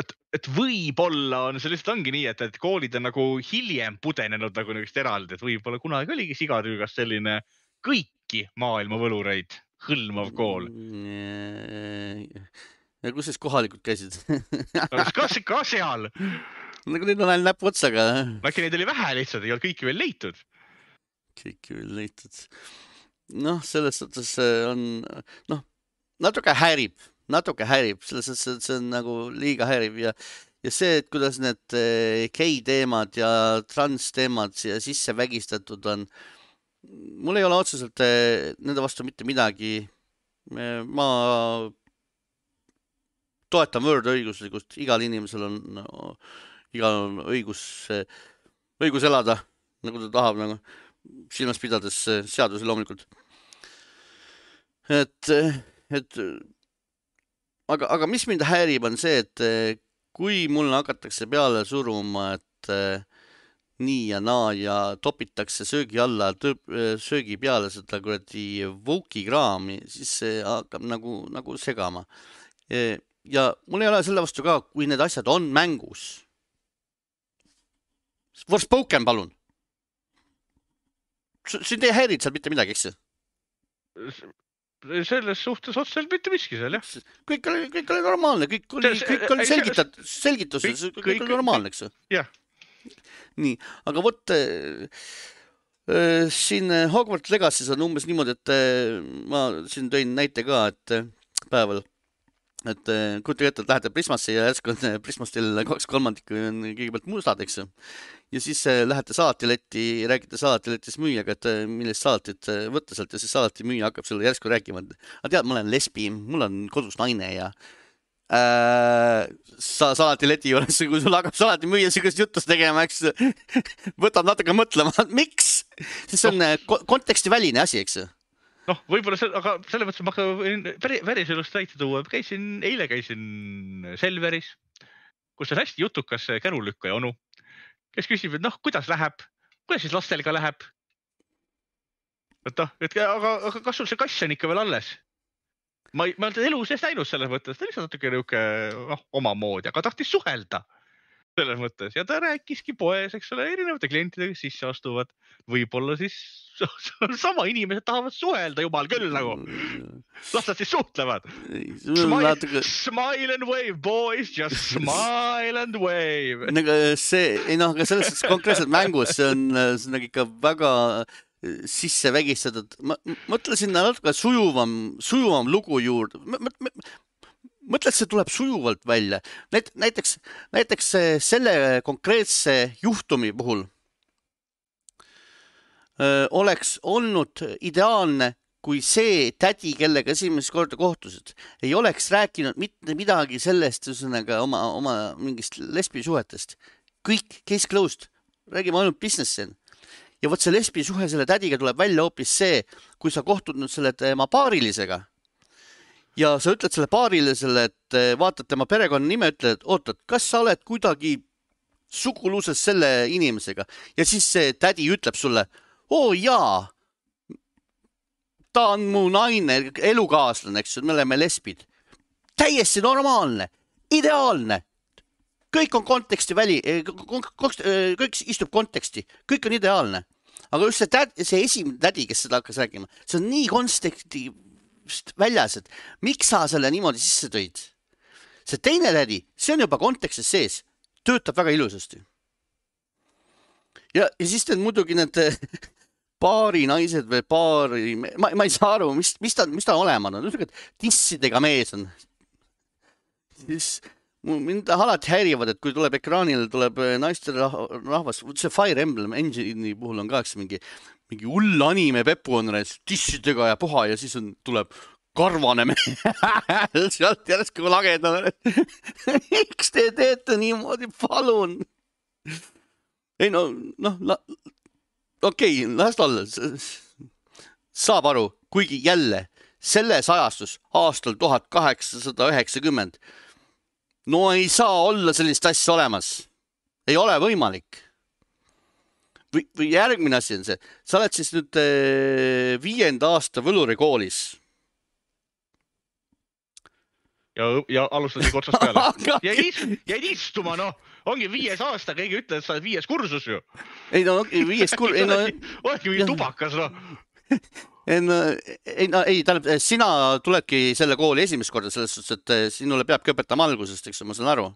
et, et võib-olla on see lihtsalt ongi nii, et, et koolid on nagu hiljem pudenenud nagu niisugust eraldi, et võib-olla kunagi oligi sigatüügas selline kõiki maailma võlureid hõlmav kool. ja kus siis kohalikud käisid kas ka seal? nagu nüüd on ainult näpuotsaga. äkki neid oli vähe lihtsalt, ei olnud kõiki veel leitud? kõiki veel leitud. noh, selles suhtes on, noh, natuke häirib, natuke häirib, selles suhtes, et see on nagu liiga häiriv ja ja see, et kuidas need eh, gei teemad ja trans teemad siia sisse vägistatud on, mul ei ole otseselt eh, nende vastu mitte midagi. ma toetan võõrdõiguslikkust, igal inimesel on igal on õigus, õigus elada nagu ta tahab, nagu silmas pidades seadusi loomulikult. et, et aga, aga mis mind häirib, on see, et kui mulle hakatakse peale suruma, et nii ja naa ja topitakse söögi alla, söögi peale seda kuradi Vuki kraami, siis see hakkab nagu, nagu segama. ja mul ei ole selle vastu ka, kui need asjad on mängus. Forspoken, palun. sind ei häirinud seal mitte midagi, eks ju? Selles suhtes otseselt mitte miski seal jah. kõik oli, kõik oli normaalne, kõik oli, kõik oli selgitatud, selgituses, kõik oli normaalne, eks ju. jah nii, aga vot äh, äh, siin Hogwarts Legacy's on umbes niimoodi, et äh, ma siin tõin näite ka, et äh, päeval, et äh, kujutage ette, et lähete Prismasse ja järsku on Prismastil kaks kolmandikku on kõigepealt mustad, eks ju. Ja siis äh, lähete salatiletti, räägite salatiletis müüjaga, et äh, millist salatit äh, võtta sealt ja siis salatimüüja hakkab sulle järsku rääkima, et aga tead, ma olen lesbi, mul on kodus naine ja äh, sa salatileti juures, kui sul hakkab salatimüüja siukest jutust tegema, eks võtab natuke mõtlema, miks, sest see on no. kontekstiväline asi, eks ju. Noh, võib-olla see, aga selles mõttes ma võin päriselust näite tuua, käisin, eile käisin Selveris, kus on hästi jutukas kärulükkaja onu, kes küsib, et noh, kuidas läheb, kuidas siis lastel ka läheb. et noh, et aga, aga kas sul see kass on ikka veel alles? ma ei, ma olen teda elu sees näinud selles mõttes, ta lihtsalt natuke niuke noh, omamoodi, aga tahtis suhelda selles mõttes ja ta rääkiski poes, eks ole, erinevate klientidega, sisse astuvad. võib-olla siis sama inimesed tahavad suhelda, jumal küll nagu. las nad siis suhtlevad. Smile, natuke... smile and wave, boys, just smile and wave. nagu see, ei noh, aga selles suhtes konkreetselt mängus see on, see on nagu ikka väga sisse vägistatud, ma mõtlesin natuke sujuvam, sujuvam lugu juurde mõtle, et see tuleb sujuvalt välja. Näit-, näiteks, näiteks selle konkreetse juhtumi puhul öö, oleks olnud ideaalne, kui see tädi, kellega esimest korda kohtusid, ei oleks rääkinud mitte midagi sellest, ühesõnaga oma, oma mingist lesbisuhetest. kõik case closed, räägime ainult business'i. ja vot see lesbisuhe selle tädiga tuleb välja hoopis see, kui sa kohtud nüüd selle tema paarilisega ja sa ütled selle paarilisele, et eh, vaatad tema perekonnanime, ütled, oota, kas sa oled kuidagi suguluses selle inimesega ja siis see tädi ütleb sulle, oo jaa, ta on mu naine, elukaaslane, eks ju, me oleme lesbid. täiesti normaalne, ideaalne, kõik on konteksti väli, eh, eh, kõik istub konteksti, kõik on ideaalne. aga just see täd-, see esimene tädi, kes seda hakkas rääkima, see on nii konteksti väljas, et miks sa selle niimoodi sisse tõid. see teine tädi, see on juba kontekstis sees, töötab väga ilusasti. ja, ja siis need muidugi need paari naised või paari, ma, ma ei saa aru, mis, mis ta, mis ta olema on, niisugune tissidega mees on. siis mind alati häirivad, et kui tuleb ekraanile, tuleb naisterahvas, see Fire Emblem Engine'i puhul on ka, eks mingi mingi hull anime Pepu on tissidega ja puha ja siis on, tuleb karvane mees sealt järsku lagedane miks te teete niimoodi, palun? ei no, noh, okei okay,, las ta olla. saab aru, kuigi jälle selles ajastus aastal tuhat kaheksasada üheksakümmend. no ei saa olla sellist asja olemas, ei ole võimalik või, või järgmine asi on see, sa oled siis nüüd äh, viienda aasta võlurikoolis. ja, ja alustasid otsast peale. jäid ist-, jäid istuma, noh, ongi viies aasta, keegi ei ütle, et sa oled viies kursus ju. ei no viies kur-, ei no, oledki mingi tubakas, noh. ei no, ei no ei, tähendab, sina tuledki selle kooli esimest korda selles suhtes, et eh, sinule peabki õpetama algusest, eks ju, ma saan aru.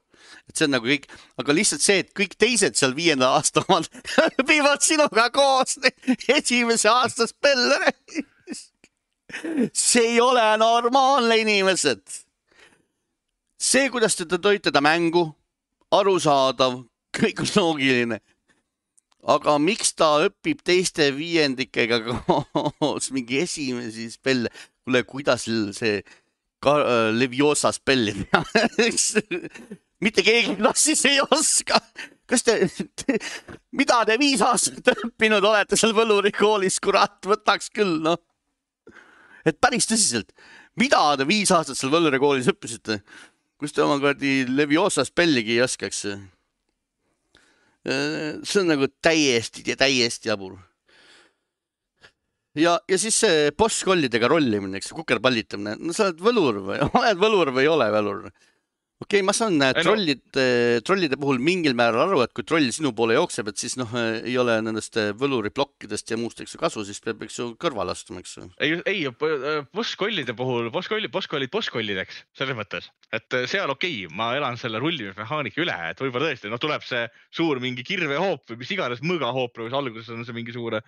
et see on nagu kõik, aga lihtsalt see, et kõik teised seal viienda aasta omad õpivad sinuga koos esimese aasta spellere. see ei ole normaalne, inimesed. see, kuidas te tõite ta mängu, arusaadav, kõik on loogiline aga miks ta õpib teiste viiendikega koos mingi esimesi spelle, kuule, kuidas see ka- äh, Leviosa spelli teha? mitte keegi klassis ei oska. kas te, te, mida te viis aastat õppinud olete seal Võluri koolis, kurat, võtaks küll, noh. et päris tõsiselt, mida te viis aastat seal Võluri koolis õppisite? kus te oma kuradi Leviosa spelligi ei oska, eks see on nagu täiesti, täiesti jabur. ja, ja siis see bosskollidega rollimine, eks, kukerpallitamine, no sa oled võlur või, oled võlur või ei ole võlur? Okei okay,, ma saan no- trollide, puhul mingil määral aru, et kui troll sinu poole jookseb, et siis noh, ei ole nendest eh, võluri plokkidest ja muust, eks ju, kasu, siis peab, eks ju, kõrvale astuma, eks ju. ei, ei, bosskollide puhul, bosskollid, bosskollid, bosskollideks, selles mõttes, et äh, seal okei okay,, ma elan selle rullimismehaanika üle, et võib-olla tõesti, noh, tuleb see suur mingi kirvehoop või mis iganes mõõgahoop, nagu alguses on see mingisugune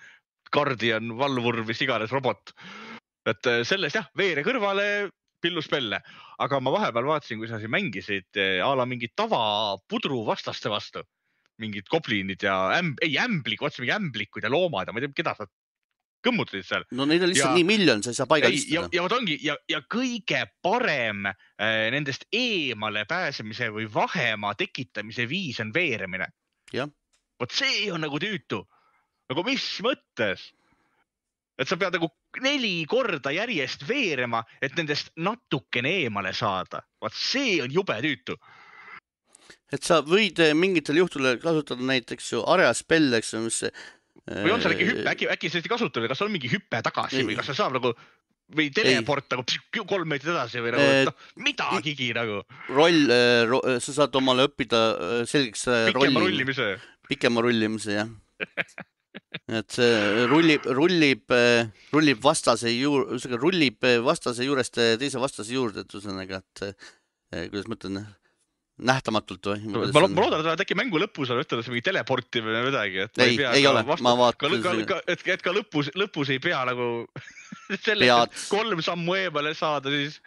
guardian, valvur, mis iganes robot. et äh, sellest jah, veere kõrvale, pilluspelle, aga ma vahepeal vaatasin, kui sa siin mängisid eh, a la mingit tavapudru vastaste vastu, mingid goblinid ja ämb-, ei ämblik, vaatasin mingi ämblikud ja loomad ja ma ei tea, keda sa kõmmutasid seal. no neid on lihtsalt Ja- nii miljon, sa ei saa paigal istuda., ja vot ongi ja, ja kõige parem äh, nendest eemale pääsemise või vahemaa tekitamise viis on veeremine. Jah. vot see on nagu tüütu. nagu mis mõttes? Et sa pead nagu neli korda järjest veerema, et nendest natukene eemale saada. vot see on jube tüütu. et sa võid eh, mingitel juhtudel kasutada näiteks ju areaspelle, eks ju, mis. või on seal äkki hüpe, äkki, äkki sa ei kasuta või kas on mingi hüpe tagasi Ei. või kas sa saab nagu või teleport nagu kolm meetrit edasi või nagu Eh, noh, midagigi nagu roll, sa saad omale õppida eh, selgeks eh, pikema rolli, rullimise. pikema rullimise, jah. et see rullib, rullib, rullib vastase juur-, rullib vastase juurest teise vastase juurde, et ühesõnaga, et kuidas ma ütlen, nähtamatult või? ma ma loodan, et äkki mängu lõpus on ütelnud mingi teleport või midagi, et. ei, ei ole, ma vaatan et, et ka lõpus, lõpus ei pea nagu selleks, Pead. et kolm sammu eemale saada, siis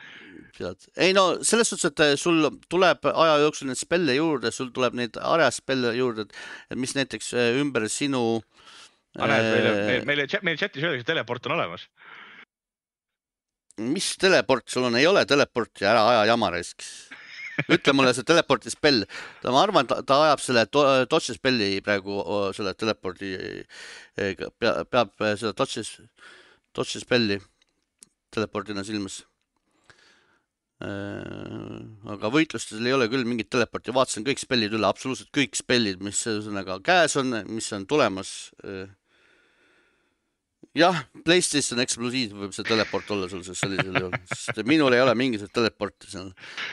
tead, ei no selles suhtes, et eh, sul tuleb aja jooksul neid spelle juurde, sul tuleb neid areaspelle juurde, et mis näiteks eh, ümber sinu. meile, Eh, meile, meile chatis öeldakse, teleport on olemas. mis teleport sul on, ei ole teleporti, ära aja jama raisk. Ütle mulle see teleporti spell, ma arvan, ta, ta ajab selle to- dodge spelli praegu selle telepordi, peab, peab seda dodge, dodge spelli telepordina silmas. aga võitlustel ei ole küll mingit teleporti, vaatasin kõik spellid üle, absoluutselt kõik spellid, mis ühesõnaga käes on, mis on tulemas. jah, PlayStation eksklusiiv võib see teleport olla sul siis sellisel juhul, sest minul ei ole mingisugust teleporti seal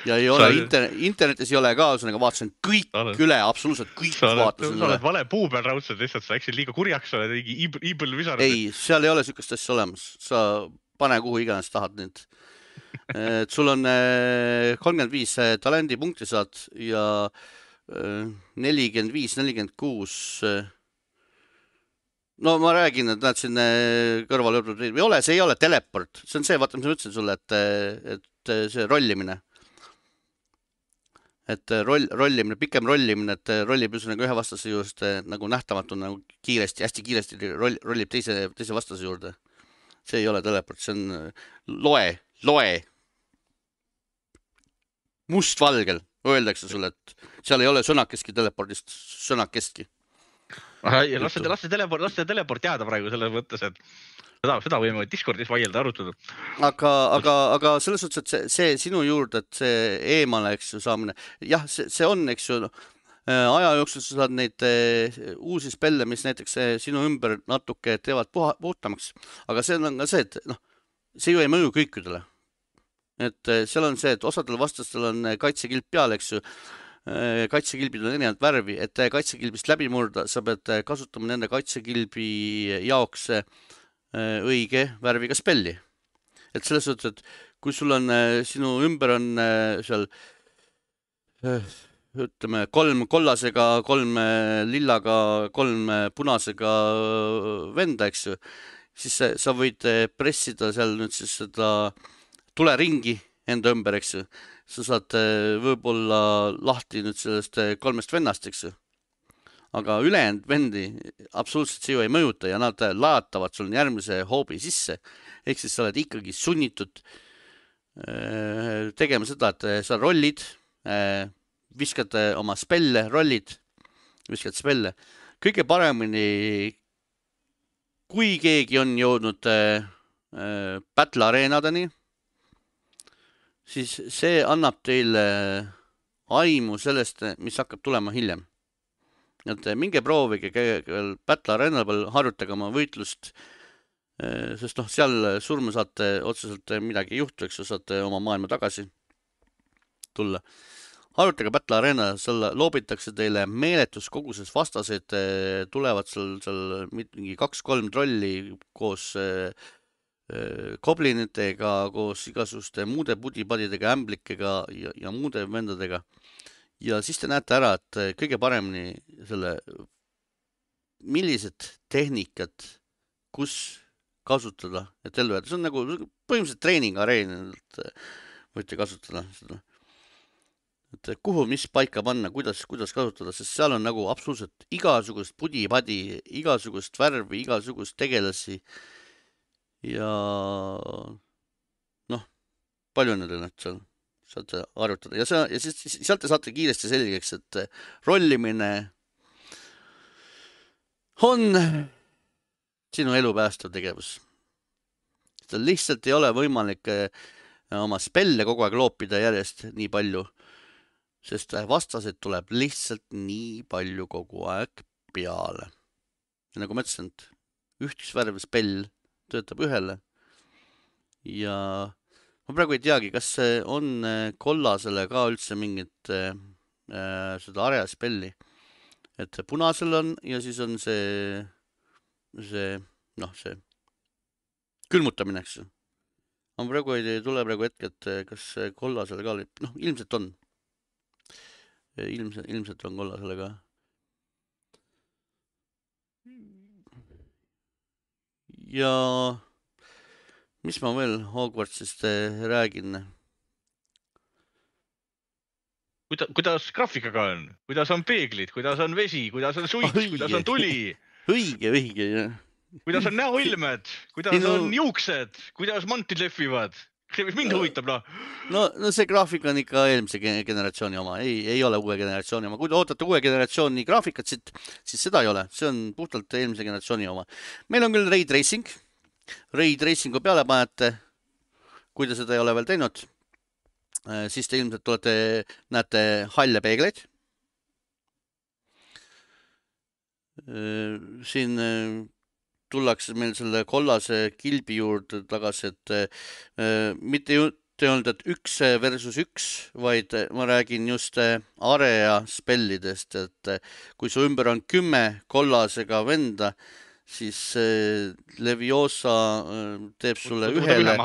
ja ei ole Sa- internet, internetis ei ole ka, ühesõnaga vaatasin kõik Sa oled- üle, absoluutselt kõik sa oled, vaatasin sa üle oled. vale puu peal raudselt lihtsalt, sa läksid liiga kurjaks, sa oled mingi evil wizard. ei, seal ei ole siukest asja olemas, sa pane kuhu iganes tahad nüüd. et sul on kolmkümmend viis talendipunkti saad ja nelikümmend viis, nelikümmend kuus. No ma räägin, et näed siin eh, kõrval ei ole, see ei ole teleport, see on see, vaata, mis ma ütlesin sulle, et, et see rollimine. et roll, rollimine, pikem rollimine, et rollib ühesõnaga ühe vastase juurest nagu nähtamatu nagu kiiresti, hästi kiiresti roll, rollib teise, teise vastase juurde. see ei ole teleport, see on loe, loe. mustvalgel öeldakse sulle, et seal ei ole sõnakestki telepordist, sõnakestki. Las see, las see teleport, las see teleport jääda praegu selles mõttes, et seda, seda võime Discordis vaielda, arutada. aga, aga, aga selles suhtes, et see, see sinu juurde, et see eemale, eks ju, saamine, jah, see, see on, eks ju, aja jooksul sa saad neid eh, uusi spelle, mis näiteks eh, sinu ümber natuke teevad puha, puhtamaks, aga see on ka see, et noh, see ju ei mõju kõikidele. et äh, seal on see, et osadel vastastel on äh, kaitsekilp peal, eks ju. Kaitsekilbid on erinevat värvi, et kaitsekilbist läbi murda, sa pead kasutama nende kaitsekilbi jaoks õige värviga spelli. et selles suhtes, et kui sul on, sinu ümber on seal ütleme kolm kollasega, kolm lillaga, kolm punasega venda, eks ju, siis sa võid pressida seal nüüd siis seda tuleringi enda ümber, eks ju. Sa saad eh, võib-olla lahti nüüd sellest eh, kolmest vennast, eks ju. aga ülejäänud vendi absoluutselt see ju ei mõjuta ja nad laatavad sul järgmise hoobi sisse. ehk siis sa oled ikkagi sunnitud eh, tegema seda, et sa rollid, viskad oma spelle, rollid, viskad spelle. kõige paremini, kui keegi on jõudnud battle areenadeni siis see annab teile aimu sellest, mis hakkab tulema hiljem. et minge proovige veel Battle Arenal peal, harjutage oma võitlust, sest noh, seal surma saate otseselt midagi ei juhtu, eks ju, saate oma maailma tagasi tulla. harjutage Battle Arena, seal loobitakse teile meeletus koguses vastaseid, tulevad seal, seal mingi kaks-kolm trolli koos äh, äh, koos igasuguste muude pudipadidega, ämblikega ja, ja muude vendadega. ja siis te näete ära, et äh, kõige paremini selle, millised tehnikad, kus kasutada, et ellu jääda, see on nagu põhimõtteliselt treeningareen, et äh, võite kasutada seda. et kuhu, mis paika panna, kuidas, kuidas kasutada, sest seal on nagu absoluutselt igasugust pudi-padi, igasugust värvi, igasugust tegelasi ja noh, palju neid on, et seal saate arvutada ja see ja siis sealt te saate kiiresti selgeks, et rollimine on sinu elu päästev tegevus. seal lihtsalt ei ole võimalik eh, oma spelle kogu aeg loopida järjest nii palju, sest vastaseid tuleb lihtsalt nii palju kogu aeg peale. nagu ma ütlesin, et ühtsusvärv spell töötab ühele. ja ma praegu ei teagi, kas on äh, kollasele ka üldse mingit äh, äh, seda areaspelli. et punasel on ja siis on see, see noh, see külmutamine, eks ju. ma praegu ei tule praegu hetke, et äh, kas kollasele ka oli, noh, ilmselt on. ilmselt, ilmselt on kollasele ka ja mis ma veel Hogwartsist äh, räägin? kuida-, kuidas graafikaga on, kuidas on peeglid, kuidas on vesi, kuidas on suits, kuidas on tuli? õige, õige, jah. kuidas on näoilmed, kuidas Sinu... on juuksed, kuidas mantid lehvivad? mind huvitab, noh. no, no see graafik on ikka eelmise generatsiooni oma, ei, ei ole uue generatsiooni oma. kui te ootate uue generatsiooni graafikat siit, siis seda ei ole, see on puhtalt eelmise generatsiooni oma. meil on küll Ray Tracing, Ray Tracingu peale panete, kui te seda ei ole veel teinud, äh, siis te ilmselt olete, näete halle peegleid. Äh, siin äh, tullakse meil selle kollase kilbi juurde tagasi, et äh, mitte jutt ei olnud, et üks versus üks, vaid ma räägin just area spellidest, et kui su ümber on kümme kollasega venda, siis Leviosa teeb sulle ühele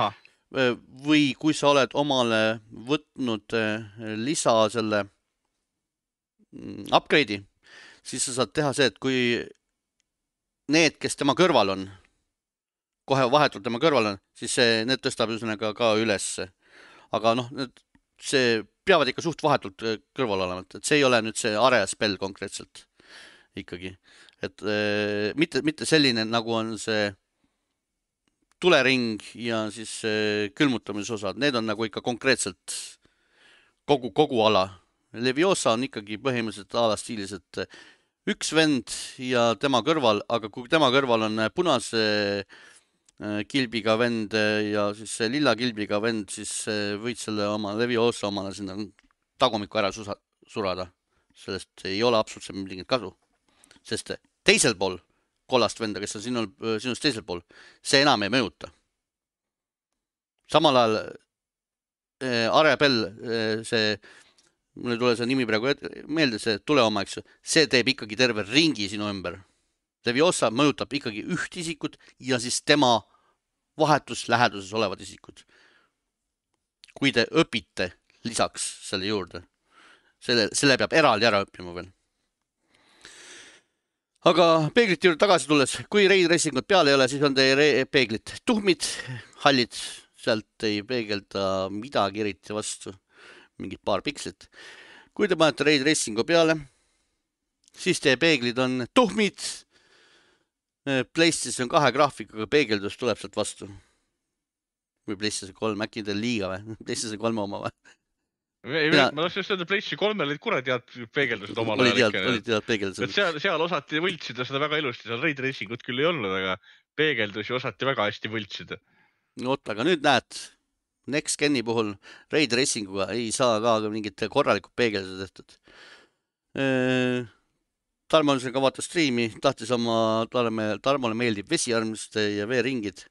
või kui sa oled omale võtnud lisa selle mm, upgrade'i, siis sa saad teha see, et kui need, kes tema kõrval on, kohe vahetult tema kõrval on, siis see, need tõstab ühesõnaga ka ülesse. aga noh, need, see peavad ikka suht vahetult äh, kõrval olema, et see ei ole nüüd see area spell konkreetselt ikkagi, et äh, mitte, mitte selline, nagu on see tulering ja siis äh, külmutamisosad, need on nagu ikka konkreetselt kogu, kogu ala. Leviosa on ikkagi põhimõtteliselt a la stiilis, et üks vend ja tema kõrval, aga kui tema kõrval on punase äh, kilbiga vend äh, ja siis lilla kilbiga vend, siis äh, võid selle oma Leviosa omale sinna tagumikku ära susa, surada. sellest ei ole absoluutselt mingit kasu. sest teisel pool kollast venda, kes on sinul, sinust teisel pool, see enam ei mõjuta. samal ajal äh, Arabel, see, mul ei tule see nimi praegu meelde, see tuleoma, eks ju, see teeb ikkagi terve ringi sinu ümber. Leviosa mõjutab ikkagi üht isikut ja siis tema vahetus läheduses olevad isikud. kui te õpite lisaks selle juurde, selle, selle peab eraldi ära õppima veel aga peeglite juurde tagasi tulles, kui raid racingut peal ei ole, siis on teie peeglid tuhmid, hallid, sealt ei peegelda midagi eriti vastu, mingid paar pikslit. kui te panete raid racingu peale, siis teie peeglid on tuhmid. PlayStation kahe graafikaga peegeldus tuleb sealt vastu. või PlayStation kolm, äkki teil liiga või? PlayStation kolme oma või? ei Mina..., ma tahtsin just öelda, PlayStation kolmel olid kuradi head peegeldused omal ajal ikka. olid head peegeldused. seal, seal osati võltsida seda väga ilusti, seal Ray Tracing ut küll ei olnud, aga peegeldusi osati väga hästi võltsida. no vot, aga nüüd näed, Next Geni puhul Ray Tracing uga ei saa ka mingit korralikku peegeldust tehtud. Tarmo on siin ka vaatas striimi, tahtis oma, talle, Tarmole meeldib vesiarmsed ja veeringid.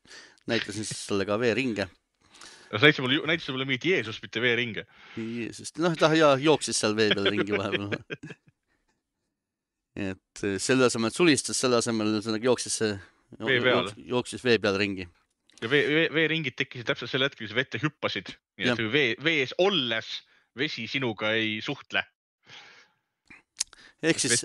näitasin siis talle ka veeringe näitasid mulle, näitasid mulle mingit Jeesust, mitte veeringe. Jeesust, noh, ta ja jooksis seal vee peal ringi vahepeal et selle asemel, et sulistas, selle asemel jooksis see, jooksis vee peal ringi. Ja vee, vee, veeringid tekkisid täpselt sel hetkel, kui sa vette hüppasid. nii et vee, vees olles vesi sinuga ei suhtle. ehk siis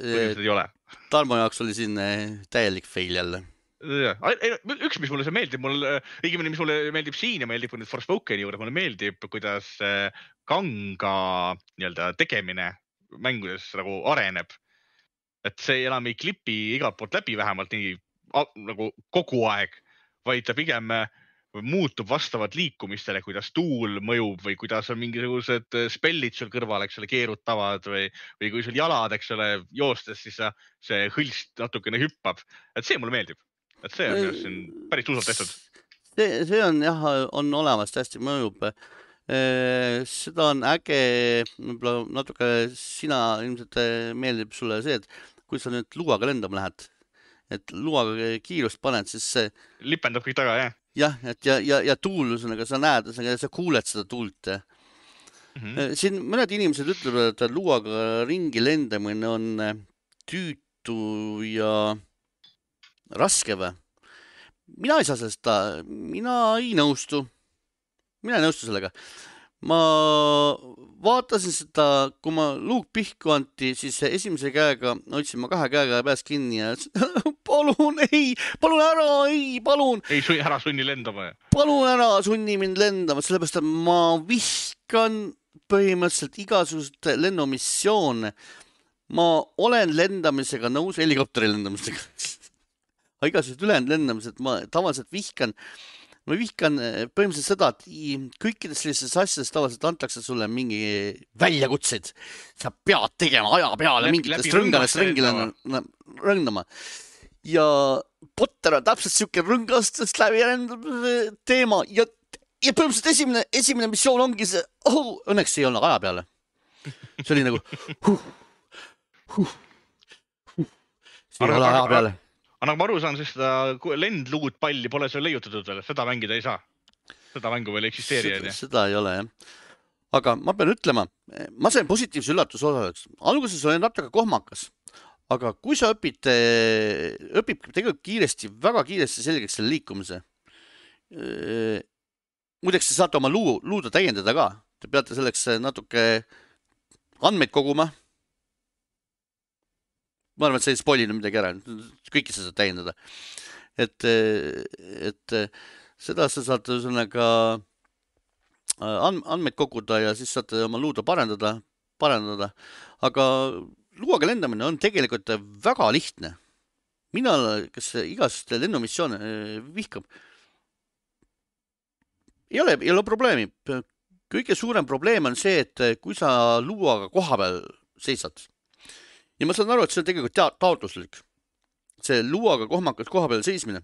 Tarmo jaoks oli siin eh, täielik fail jälle üks, mis mulle see meeldib, mul õigemini, mis mulle meeldib siin ja meeldib nüüd Forspokeni juures, mulle meeldib, kuidas äh, kanga nii-öelda tegemine mängudes nagu areneb. et see enam ei klipi igalt poolt läbi vähemalt nii nagu kogu aeg, vaid ta pigem äh, muutub vastavalt liikumistele, kuidas tuul mõjub või kuidas on mingisugused äh, spellid sul kõrval, eks ole, keerutavad või, või kui sul jalad, eks ole, joostes, siis see hõlst natukene hüppab, et see mulle meeldib et see on minu arust siin päris tusalt tehtud. see, see on jah, on olemas, hästi mõjub. seda on äge, võib-olla natuke sina ilmselt meeldib sulle see, et kui sa nüüd luuaga lendama lähed, et luuaga kiirust paned, siis see. lipendab kõik taga, jah? jah, et ja, ja, ja tuul, ühesõnaga sa näed, ühesõnaga sa kuuled seda tuult mm. -hmm. siin mõned inimesed ütlevad, et luuaga ringi lendamine on tüütu ja raske või? mina ei saa sellest, mina ei nõustu. mina ei nõustu sellega. Ma vaatasin seda, kui ma luuk pihku anti, siis esimese käega hoidsin ma kahe käega peast kinni ja palun ei, palun ära, ei, palun. ei, ära sunni lendama. palun ära sunni mind lendama, sellepärast et ma vihkan põhimõtteliselt igasuguseid lennumissioone. ma olen lendamisega nõus, helikopteri lendamisega aga igasugused ülejäänud lendamised ma tavaliselt vihkan, ma vihkan eh, põhimõtteliselt seda, et kõikides sellistes asjades tavaliselt antakse sulle mingi väljakutseid. sa pead tegema aja peale mingitest rõngadest ringi rõndama. ja Potter on täpselt siuke rõngastest läbi lendamise teema ja, ja põhimõtteliselt esimene, esimene missioon ongi see oh,, õnneks ei olnud aja peale. see oli nagu huh, huh, huh. see ei ole aja peale aga nagu ma aru saan, siis seda lendluud palli pole seal leiutatud veel, seda mängida ei saa. seda mängu veel ei eksisteeri, seda ei ole jah. aga ma pean ütlema, ma sain positiivse üllatuse osaliseks. alguses olin natuke kohmakas, aga kui sa õpid, õpib tegelikult kiiresti, väga kiiresti selgeks selle liikumise. muideks, te saate oma luu, luude täiendada ka, te peate selleks natuke andmeid koguma ma arvan, et sa ei spoilinud midagi ära, kõike sa saad täiendada. et, et seda sa saad ühesõnaga andmeid koguda ja siis saate oma luuda parendada, parandada. aga luuaga lendamine on tegelikult väga lihtne. mina, kes igast lennumissioone eh, vihkab, ei ole, ei ole probleemi. kõige suurem probleem on see, et kui sa luuaga koha peal seisad ja ma saan aru, et see on tegelikult ta taotluslik. see luuaga kohmakas koha peal seismine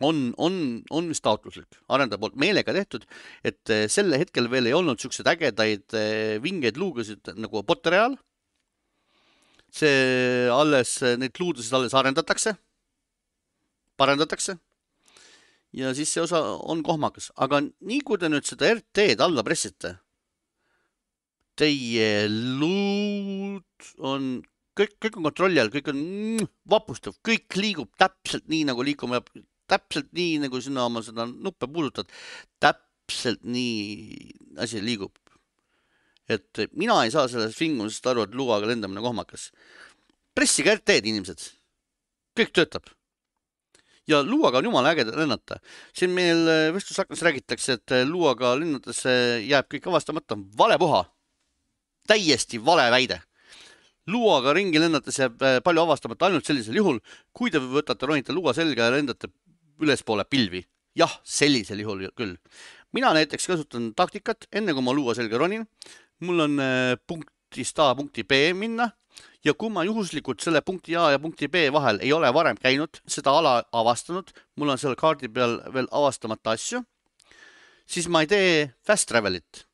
on, on, on vist taotluslik, arendaja poolt meelega tehtud, et eh, sel hetkel veel ei olnud siukseid ägedaid eh, vingeid luugasid nagu Potteri ajal. see alles, neid luudasid alles arendatakse, parendatakse ja siis see osa on kohmakas, aga nii kui te nüüd seda RT-d alla pressite, teie luud on, kõik, kõik on kontrolli all, kõik on mm, vapustav, kõik liigub täpselt nii, nagu liikuma peab, täpselt nii, nagu sina oma seda nuppe puudutad, täpselt nii asi liigub. et mina ei saa sellest vingumisest aru, et luuaga lendamine kohmakas. pressige RT-d, inimesed, kõik töötab ja luuaga on jumala äge lennata. siin meil äh, vestlusaknas räägitakse, et äh, luuaga lennates jääb kõik avastamata, vale puha. täiesti vale väide. Luuaga ringi lennates jääb äh, palju avastamata ainult sellisel juhul, kui te võtate, ronite luua selga ja lendate ülespoole pilvi. jah, sellisel juhul ju- küll. mina näiteks kasutan taktikat, enne kui ma luua selga ronin, mul on äh, punktist A punkti B minna ja kui ma juhuslikult selle punkti A ja punkti B vahel ei ole varem käinud, seda ala avastanud, mul on seal kaardi peal veel avastamata asju, siis ma ei tee fast travel'it,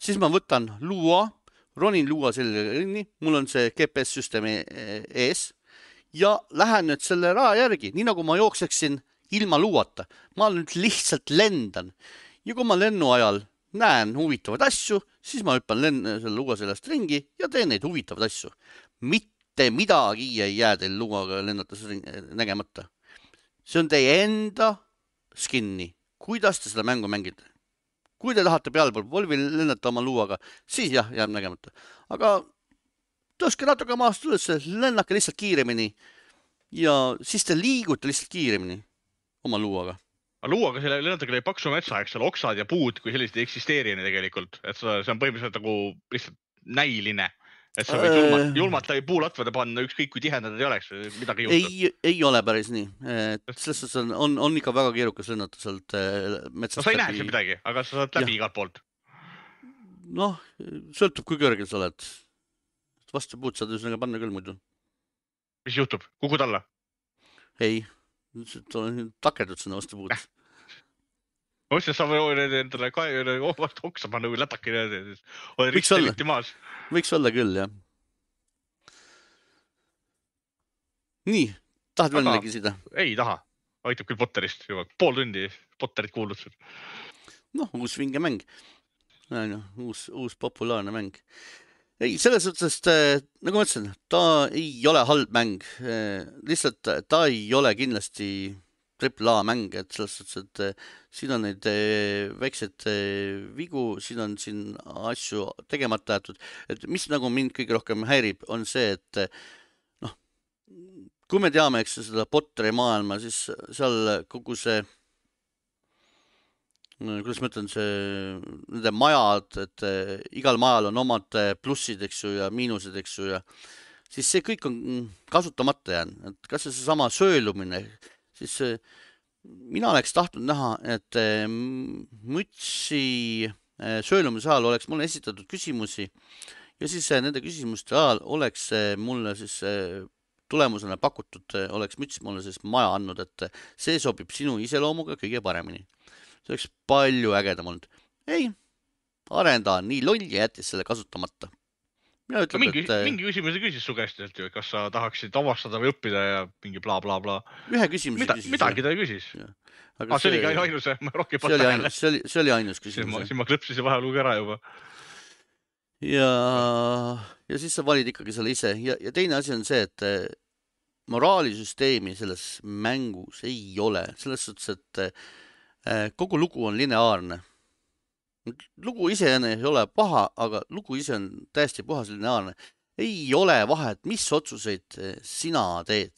siis ma võtan luua, ronin luua sellega ringi, mul on see GPS-süsteem e- ees ja lähen nüüd selle raja järgi, nii nagu ma jookseksin ilma luuata, ma nüüd lihtsalt lendan ja kui ma lennu ajal näen huvitavaid asju, siis ma hüppan lenn-, selle luua sellest ringi ja teen neid huvitavaid asju. mitte midagi ei jää teil luuaga lennates nägemata. see on teie enda skin'i, kuidas te seda mängu mängite. Kui te tahate pealpool polvi lennata oma luuaga, siis jah, jääb nägemata, aga tõstke natuke maast üles, lennake lihtsalt kiiremini ja siis te liigute lihtsalt kiiremini oma luuaga. Aga luuaga selle lennatage läbi paksu metsa, eks seal oksad ja puud kui sellised ei eksisteeri tegelikult, et see on põhimõtteliselt nagu lihtsalt näiline. Et sa võid julmalt, Äh. julmalt läbi puulatvade panna, ükskõik kui tihedad nad ei oleks, midagi ei juhtu. ei, ei ole päris nii, et selles suhtes on, on, on ikka väga keerukas lennata sealt äh, metsast no sa ei näe seal. midagi, aga sa saad läbi igalt poolt. noh, sõltub, kui kõrgel sa oled. vastu puud saad ühesõnaga panna küll muidu. mis juhtub, kukud alla? ei, takerdud sinna vastu puud. Ma mõtlesin, et sa võid endale ka vastu oksa panna või lätaki ja siis olla. ristilitti maas. võiks olla küll, jah. nii, tahad veel midagi küsida? ei taha, aitab küll Potterist juba pool tundi Potterit kuulnud. noh, uus vinge mäng. onju, uus, uus populaarne mäng. ei, selles suhtes, et nagu ma ütlesin, ta ei ole halb mäng. lihtsalt ta ei ole kindlasti triple A mäng, et selles suhtes, et eh, siin on neid eh, väikseid eh, vigu, siin on siin asju tegemata jäetud, et mis nagu mind kõige rohkem häirib, on see, et noh, kui me teame, eks seda Potteri maailma, siis seal kogu see kuidas ma ütlen, see, nende majad, et igal majal on omad plussid, eks ju, ja miinused, eks ju, ja siis see kõik on kasutamata jäänud, et kas või seesama söölumine, siis eh, mina oleks tahtnud näha, et m- mütsi eh, söölumise ajal oleks mulle esitatud küsimusi ja siis nende küsimuste ajal oleks mulle siis tulemusena pakutud, oleks müts mulle siis maja andnud, et see sobib sinu iseloomuga kõige paremini see oleks palju ägedam olnud. ei, arendaja on nii loll ja jättis selle kasutamata. Mina no ütlen, mingi et, äh, mingi küsimuse küsis su käest et kas sa tahaksid avastada või õppida ja mingi blablabla bla,. ühe küsimuse mida, küsis. midagi ta küsis. aga aa, see oligi ainus, ma rohkem ei see oli pannud tähele see oli, see oli ainus küsimus. siis ma klõpsisin vahelugu ära juba. ja, ja siis sa valid ikkagi selle ise ja, ja teine asi on see, et eh, moraalisüsteemi selles mängus ei ole, selles suhtes, et eh, kogu lugu on lineaarne. Lugu iseenesest ei ole paha, aga lugu ise on täiesti puhas lineaarne. ei ole vahet, mis otsuseid eh, sina teed.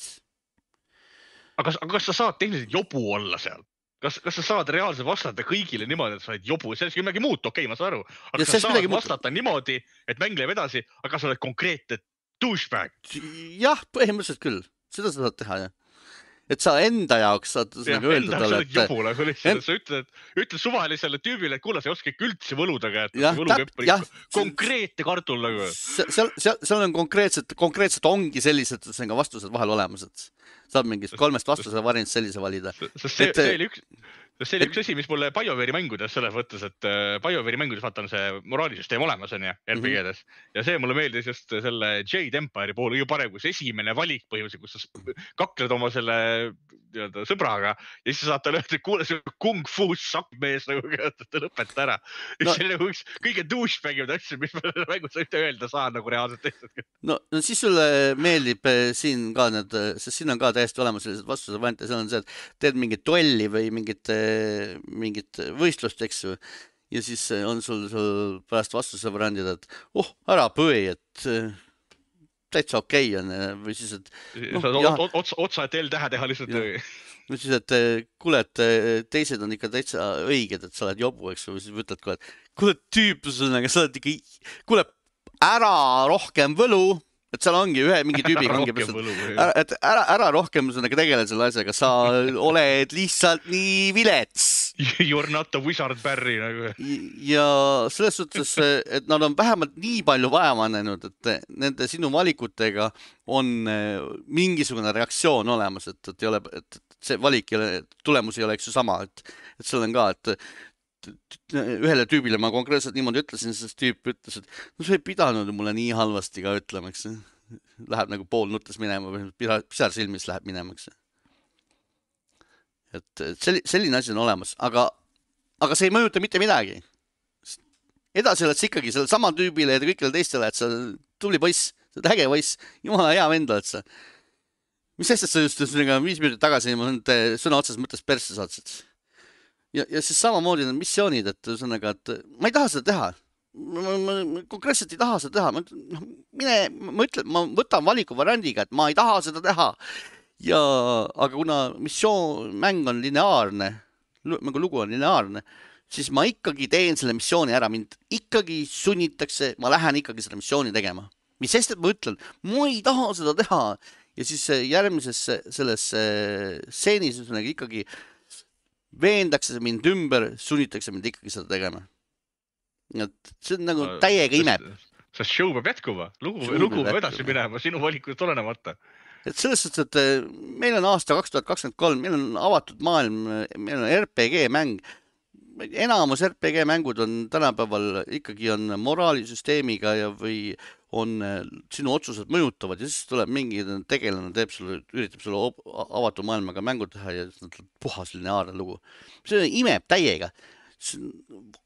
aga kas, aga kas sa saad tehniliselt jobu olla seal? kas, kas sa saad reaalselt vastata kõigile niimoodi, et sa oled jobu, sellest ei ole midagi muuta, okei okay,, ma saan aru. Aga kas sa saad vastata niimoodi, et mäng läheb edasi, aga sa oled konkreetne douchebag. jah, põhimõtteliselt küll, seda sa saad teha jah. Et sa enda jaoks saad ühesõnaga öelda sa talle, et jobu, sa lihtsalt End-, sa ütled, ütled suvalisele tüübile, et kuule, sa ei oska ikka üldse võludega, et jah, võlukepp jah, konkreetne kartul nagu. seal, seal, seal on konkreetselt, konkreetselt ongi sellised ühesõnaga vastused vahel olemas, et saab mingist kolmest vastuse variandist sellise valida. sest see, Et- see oli üks, sest see oli üks asi, mis mulle BioWare'i mängudes selles mõttes, et äh, BioWare'i mängudes vaata on see moraalisüsteem olemas onju. RPG-des ja see mulle meeldis just selle Jade Empire'i puhul kõige parem, kus esimene valik põhimõtteliselt, kus sa kakled oma selle nii-öelda sõbraga ja siis sa saad talle öelda, et kuule, see on kung fu sakkmees nagu, lõpeta ära. No- see on nagu üks kõige douchebag'im asju, mis ma mängus üldse öelda saan nagu reaalselt tehtud. no, no siis sulle meeldib eh, siin ka need, sest siin on ka täiesti olemas sellised vastusevariante, seal on see, et teed mingit duelli või mingit, mingit võistlust, eks ju. ja siis eh, on sul, sul pärast vastusevariandid, et oh, ära põe, et eh, täitsa okei okay on eh, või siis, et ot- otsa, otsa, et L-tähe teha lihtsalt või siis, et eh, kuule, et eh, teised on ikka täitsa õiged, et sa oled jobu, eks ju, siis ütled kohe, et kuule, tüüp, ühesõnaga sa oled ikka, kuule, ära rohkem võlu, et seal ongi ühe mingi tüübiga ongi lihtsalt et ära, ära rohkem ühesõnaga tegele selle asjaga, sa oled lihtsalt nii vilets. You are not a wizard Barry nagu. ja selles suhtes, et nad on vähemalt nii palju vaeva näinud, et nende sinu valikutega on eh, mingisugune reaktsioon olemas, et, et ei ole, et see valik ei ole, tulemus ei ole, eks ju sama, et, et seal on ka, et ühele tüübile ma konkreetselt niimoodi ütlesin, sest tüüp ütles, et no sa ei pidanud mulle nii halvasti ka ütlema, eks. Läheb nagu poolnuttes minema või pisar, silmis läheb minema, eks et et selli-, selline asi on olemas, aga, aga see ei mõjuta mitte midagi. edasi oled sa ikkagi sellele samale tüübile ja kõikidele teistele, et sa tubli poiss, sa oled äge poiss, jumala hea vend oled sa. mis asjast sa just ühesõnaga viis minutit tagasi mind sõna otseses mõttes persse saatsid? ja, ja siis samamoodi need missioonid, et ühesõnaga, et ma ei taha seda teha. ma, ma, ma konkreetselt ei taha seda teha, ma noh, mine, ma ütlen, ma võtan valikuvariandiga, et ma ei taha seda teha. ja, aga kuna missioon, mäng on lineaarne, mängu lugu on lineaarne, siis ma ikkagi teen selle missiooni ära, mind ikkagi sunnitakse, ma lähen ikkagi seda missiooni tegema. mis sest, et ma ütlen, ma ei taha seda teha ja siis eh, järgmises eh, selles eh, stseenis ühesõnaga ikkagi veendakse mind ümber, sunnitakse mind ikkagi seda tegema. et see on nagu täiega imeb.. sest show peab jätkuma, lugu lugu peab edasi minema sinu valikust olenemata. et selles suhtes, et eh, meil on aasta kaks tuhat kakskümmend kolm, meil on avatud maailm, meil on RPG mäng. Enamus RPG mängud on tänapäeval ikkagi on moraalisüsteemiga ja, või on eh, sinu otsused mõjutavad ja siis tuleb mingi tegelane teeb sulle, üritab sulle avatud maailmaga mängu teha ja siis on puhas lineaarne lugu. see imeb täiega.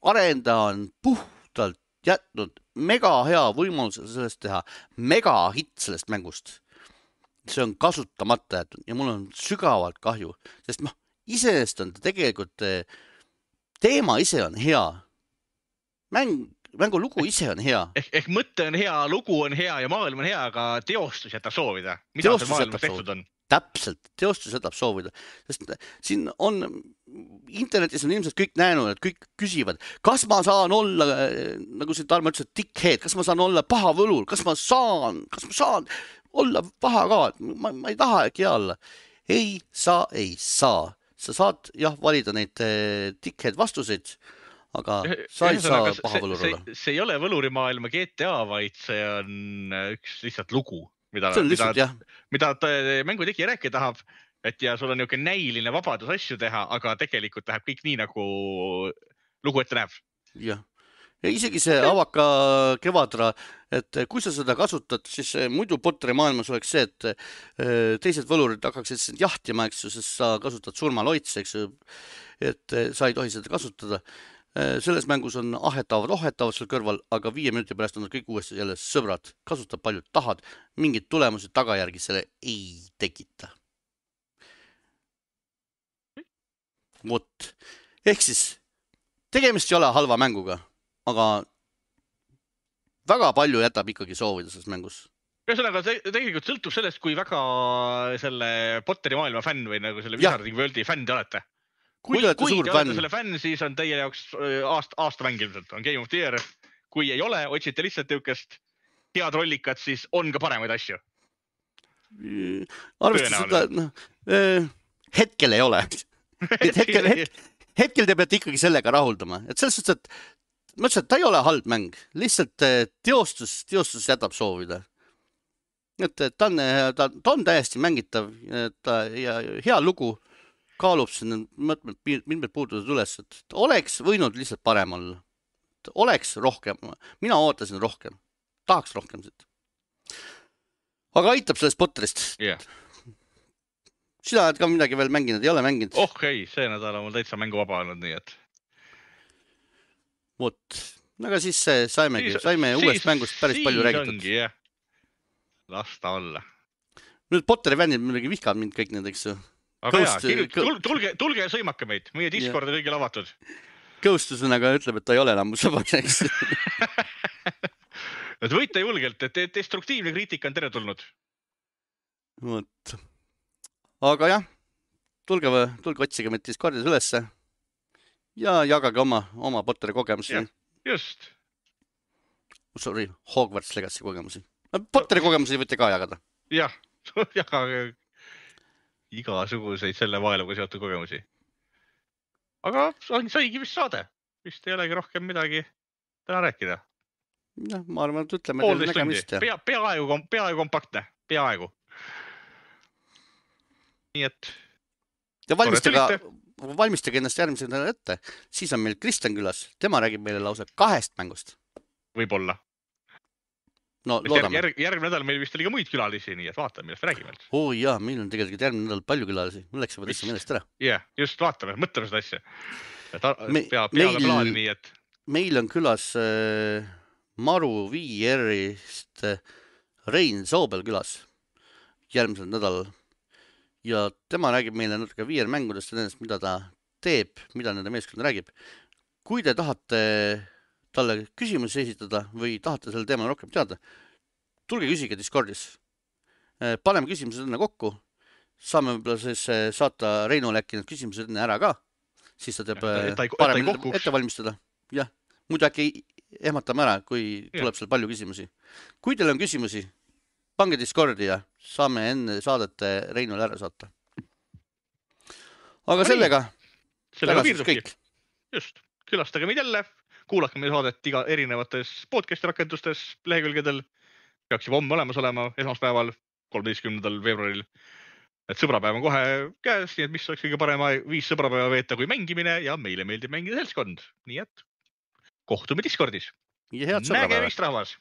arendaja on puhtalt jätnud mega hea võimaluse sellest teha megahitt sellest mängust see on kasutamata jäetud ja mul on sügavalt kahju, sest noh, iseenesest on ta tegelikult, teema ise on hea. mäng, mängu lugu ise on hea. ehk, ehk mõte on hea, lugu on hea ja maailm on hea, aga teostus jätab soovida. mida Teostus seal maailmas tehtud on? täpselt, teostus jätab soovida, sest siin on, internetis on ilmselt kõik näinud, et kõik küsivad, kas ma saan olla, nagu siin Tarmo ütles, et dickhead, kas ma saan olla paha võlur, kas ma saan, kas ma saan olla paha ka, ma, ma ei taha äkki olla. ei, sa ei saa, sa saad jah valida neid eh, dickhead vastuseid, aga sa ei saa paha võlur olla. see, ei ole võlurimaailma GTA, vaid see on äh, üks lihtsalt lugu, mida, mida mida ta- mängu tegija rääkida tahab. et ja sul on niisugune näiline vabadus asju teha, aga tegelikult läheb kõik nii, nagu lugu ette näeb. jah. Ja isegi see avaka kevadra, et kui sa seda kasutad, siis muidu Potteri maailmas oleks see, et eh, teised võlurid hakkaksid sind jahtima, eks ju, sest sa kasutad surmaloitse, eks ju. et eh, sa ei tohi seda kasutada. selles mängus on ahetavad, ohetavad seal kõrval, aga viie minuti pärast on nad kõik uuesti jälle sõbrad, kasuta palju tahad, mingeid tulemusi, tagajärgi selle ei tekita. vot, ehk siis tegemist ei ole halva mänguga, aga väga palju jätab ikkagi soovida selles mängus. ühesõnaga, see tegelikult sõltub sellest, kui väga selle Potteri maailma fänn või nagu selle. Wizarding Worldi fänn te olete. kui te olete kui suur te fänn selle fänn, siis on teie jaoks äh, aasta, aastamäng ilmselt on Game of the Year. kui ei ole, otsite lihtsalt niisugust head rollikat, siis on ka paremaid asju. arvestades seda, noh, hetkel ei ole. et hetkel, hetkel, hetkel te peate ikkagi sellega rahuldama, et selles suhtes, et ma ütlesin, et ta ei ole halb mäng, lihtsalt eh, teostus, teostus jätab soovida. et, et ta on, ta, ta on täiesti mängitav, ta ja hea lugu, kaalub siin mitmed, mitmed puudused üles, et oleks võinud lihtsalt parem olla. oleks rohkem, mina ootasin rohkem, tahaks rohkem siit. aga aitab sellest Potterist jah, sina oled ka midagi veel mänginud, ei ole mänginud? oh ei, see nädal on mul täitsa mänguvaba olnud, nii et. vot, aga siis saimegi, saime uuest mängust päris palju räägitud. las ta olla. nüüd Potteri fännid muidugi vihkavad mind kõik need, eks ju. aga jaa Ghost-, tulge, tulge, tulge ja sõimake meid, meie Discord on kõigile avatud. Ghost ühesõnaga ütleb, et ta ei ole enam mu sõber, eks ju. et võite julgelt, et de- destruktiivne kriitika on teretulnud. vot. aga jah, tulge, tulge otsige meid Discordis ülesse ja jagage oma, oma Potteri kogemusi just, Sorry, Hogwarts Legacy kogemusi. Potteri kogemusi võite ka jagada. jah, jagage igasuguseid selle maailmaga seotud kogemusi. aga sai- saigi vist saade, vist ei olegi rohkem midagi täna rääkida. jah, ma arvan, et ütleme poolteist tundi pea, peaaegu, peaaegu kompaktne, peaaegu. nii et ja valmistage valmistage ennast järgmiseks nädalaks ette, siis on meil Kristjan külas, tema räägib meile lausa kahest mängust. võib-olla. no järg, loodame. järg, järgmine nädal meil vist oli ka muid külalisi, nii et vaatame, millest me räägime. oo oh, jaa, meil on tegelikult järgmine nädal palju külalisi, mul läks juba täitsa meelest ära. jah yeah,, just vaatame, mõtleme seda asja. Me- pea, peame meil- plaani, nii et meil on külas äh, Maru VR-ist äh, Rein Soobel külas järgmisel nädalal ja tema räägib meile natuke VR mängudest ja nendest, mida ta teeb, mida nende meeskond räägib. kui te tahate talle küsimusi esitada või tahate sel teemal rohkem teada, tulge küsige Discordis. paneme küsimused enne kokku, saame võib-olla siis äh, saata Reinule äkki need küsimused enne ära ka, siis ta teeb ei paremini kohkuks. ette valmistada. jah, muidu äkki ehmatame ära, kui Jah. tuleb seal palju küsimusi. kui teil on küsimusi, pange Discordi ja saame enne saadet Reinule ära saata. aga No sellega sellega piirdubki. just, külastage meid jälle, kuulake meie saadet iga erinevates podcast'i rakendustes, lehekülgedel. peaks juba homme olemas olema, esmaspäeval, kolmeteistkümnendal veebruaril. et sõbrapäev on kohe käes, nii et mis oleks kõige parem viis sõbrapäeva veeta kui mängimine ja meile meeldib mängida seltskond, nii et kohtume Discordis. nägemist, rahvas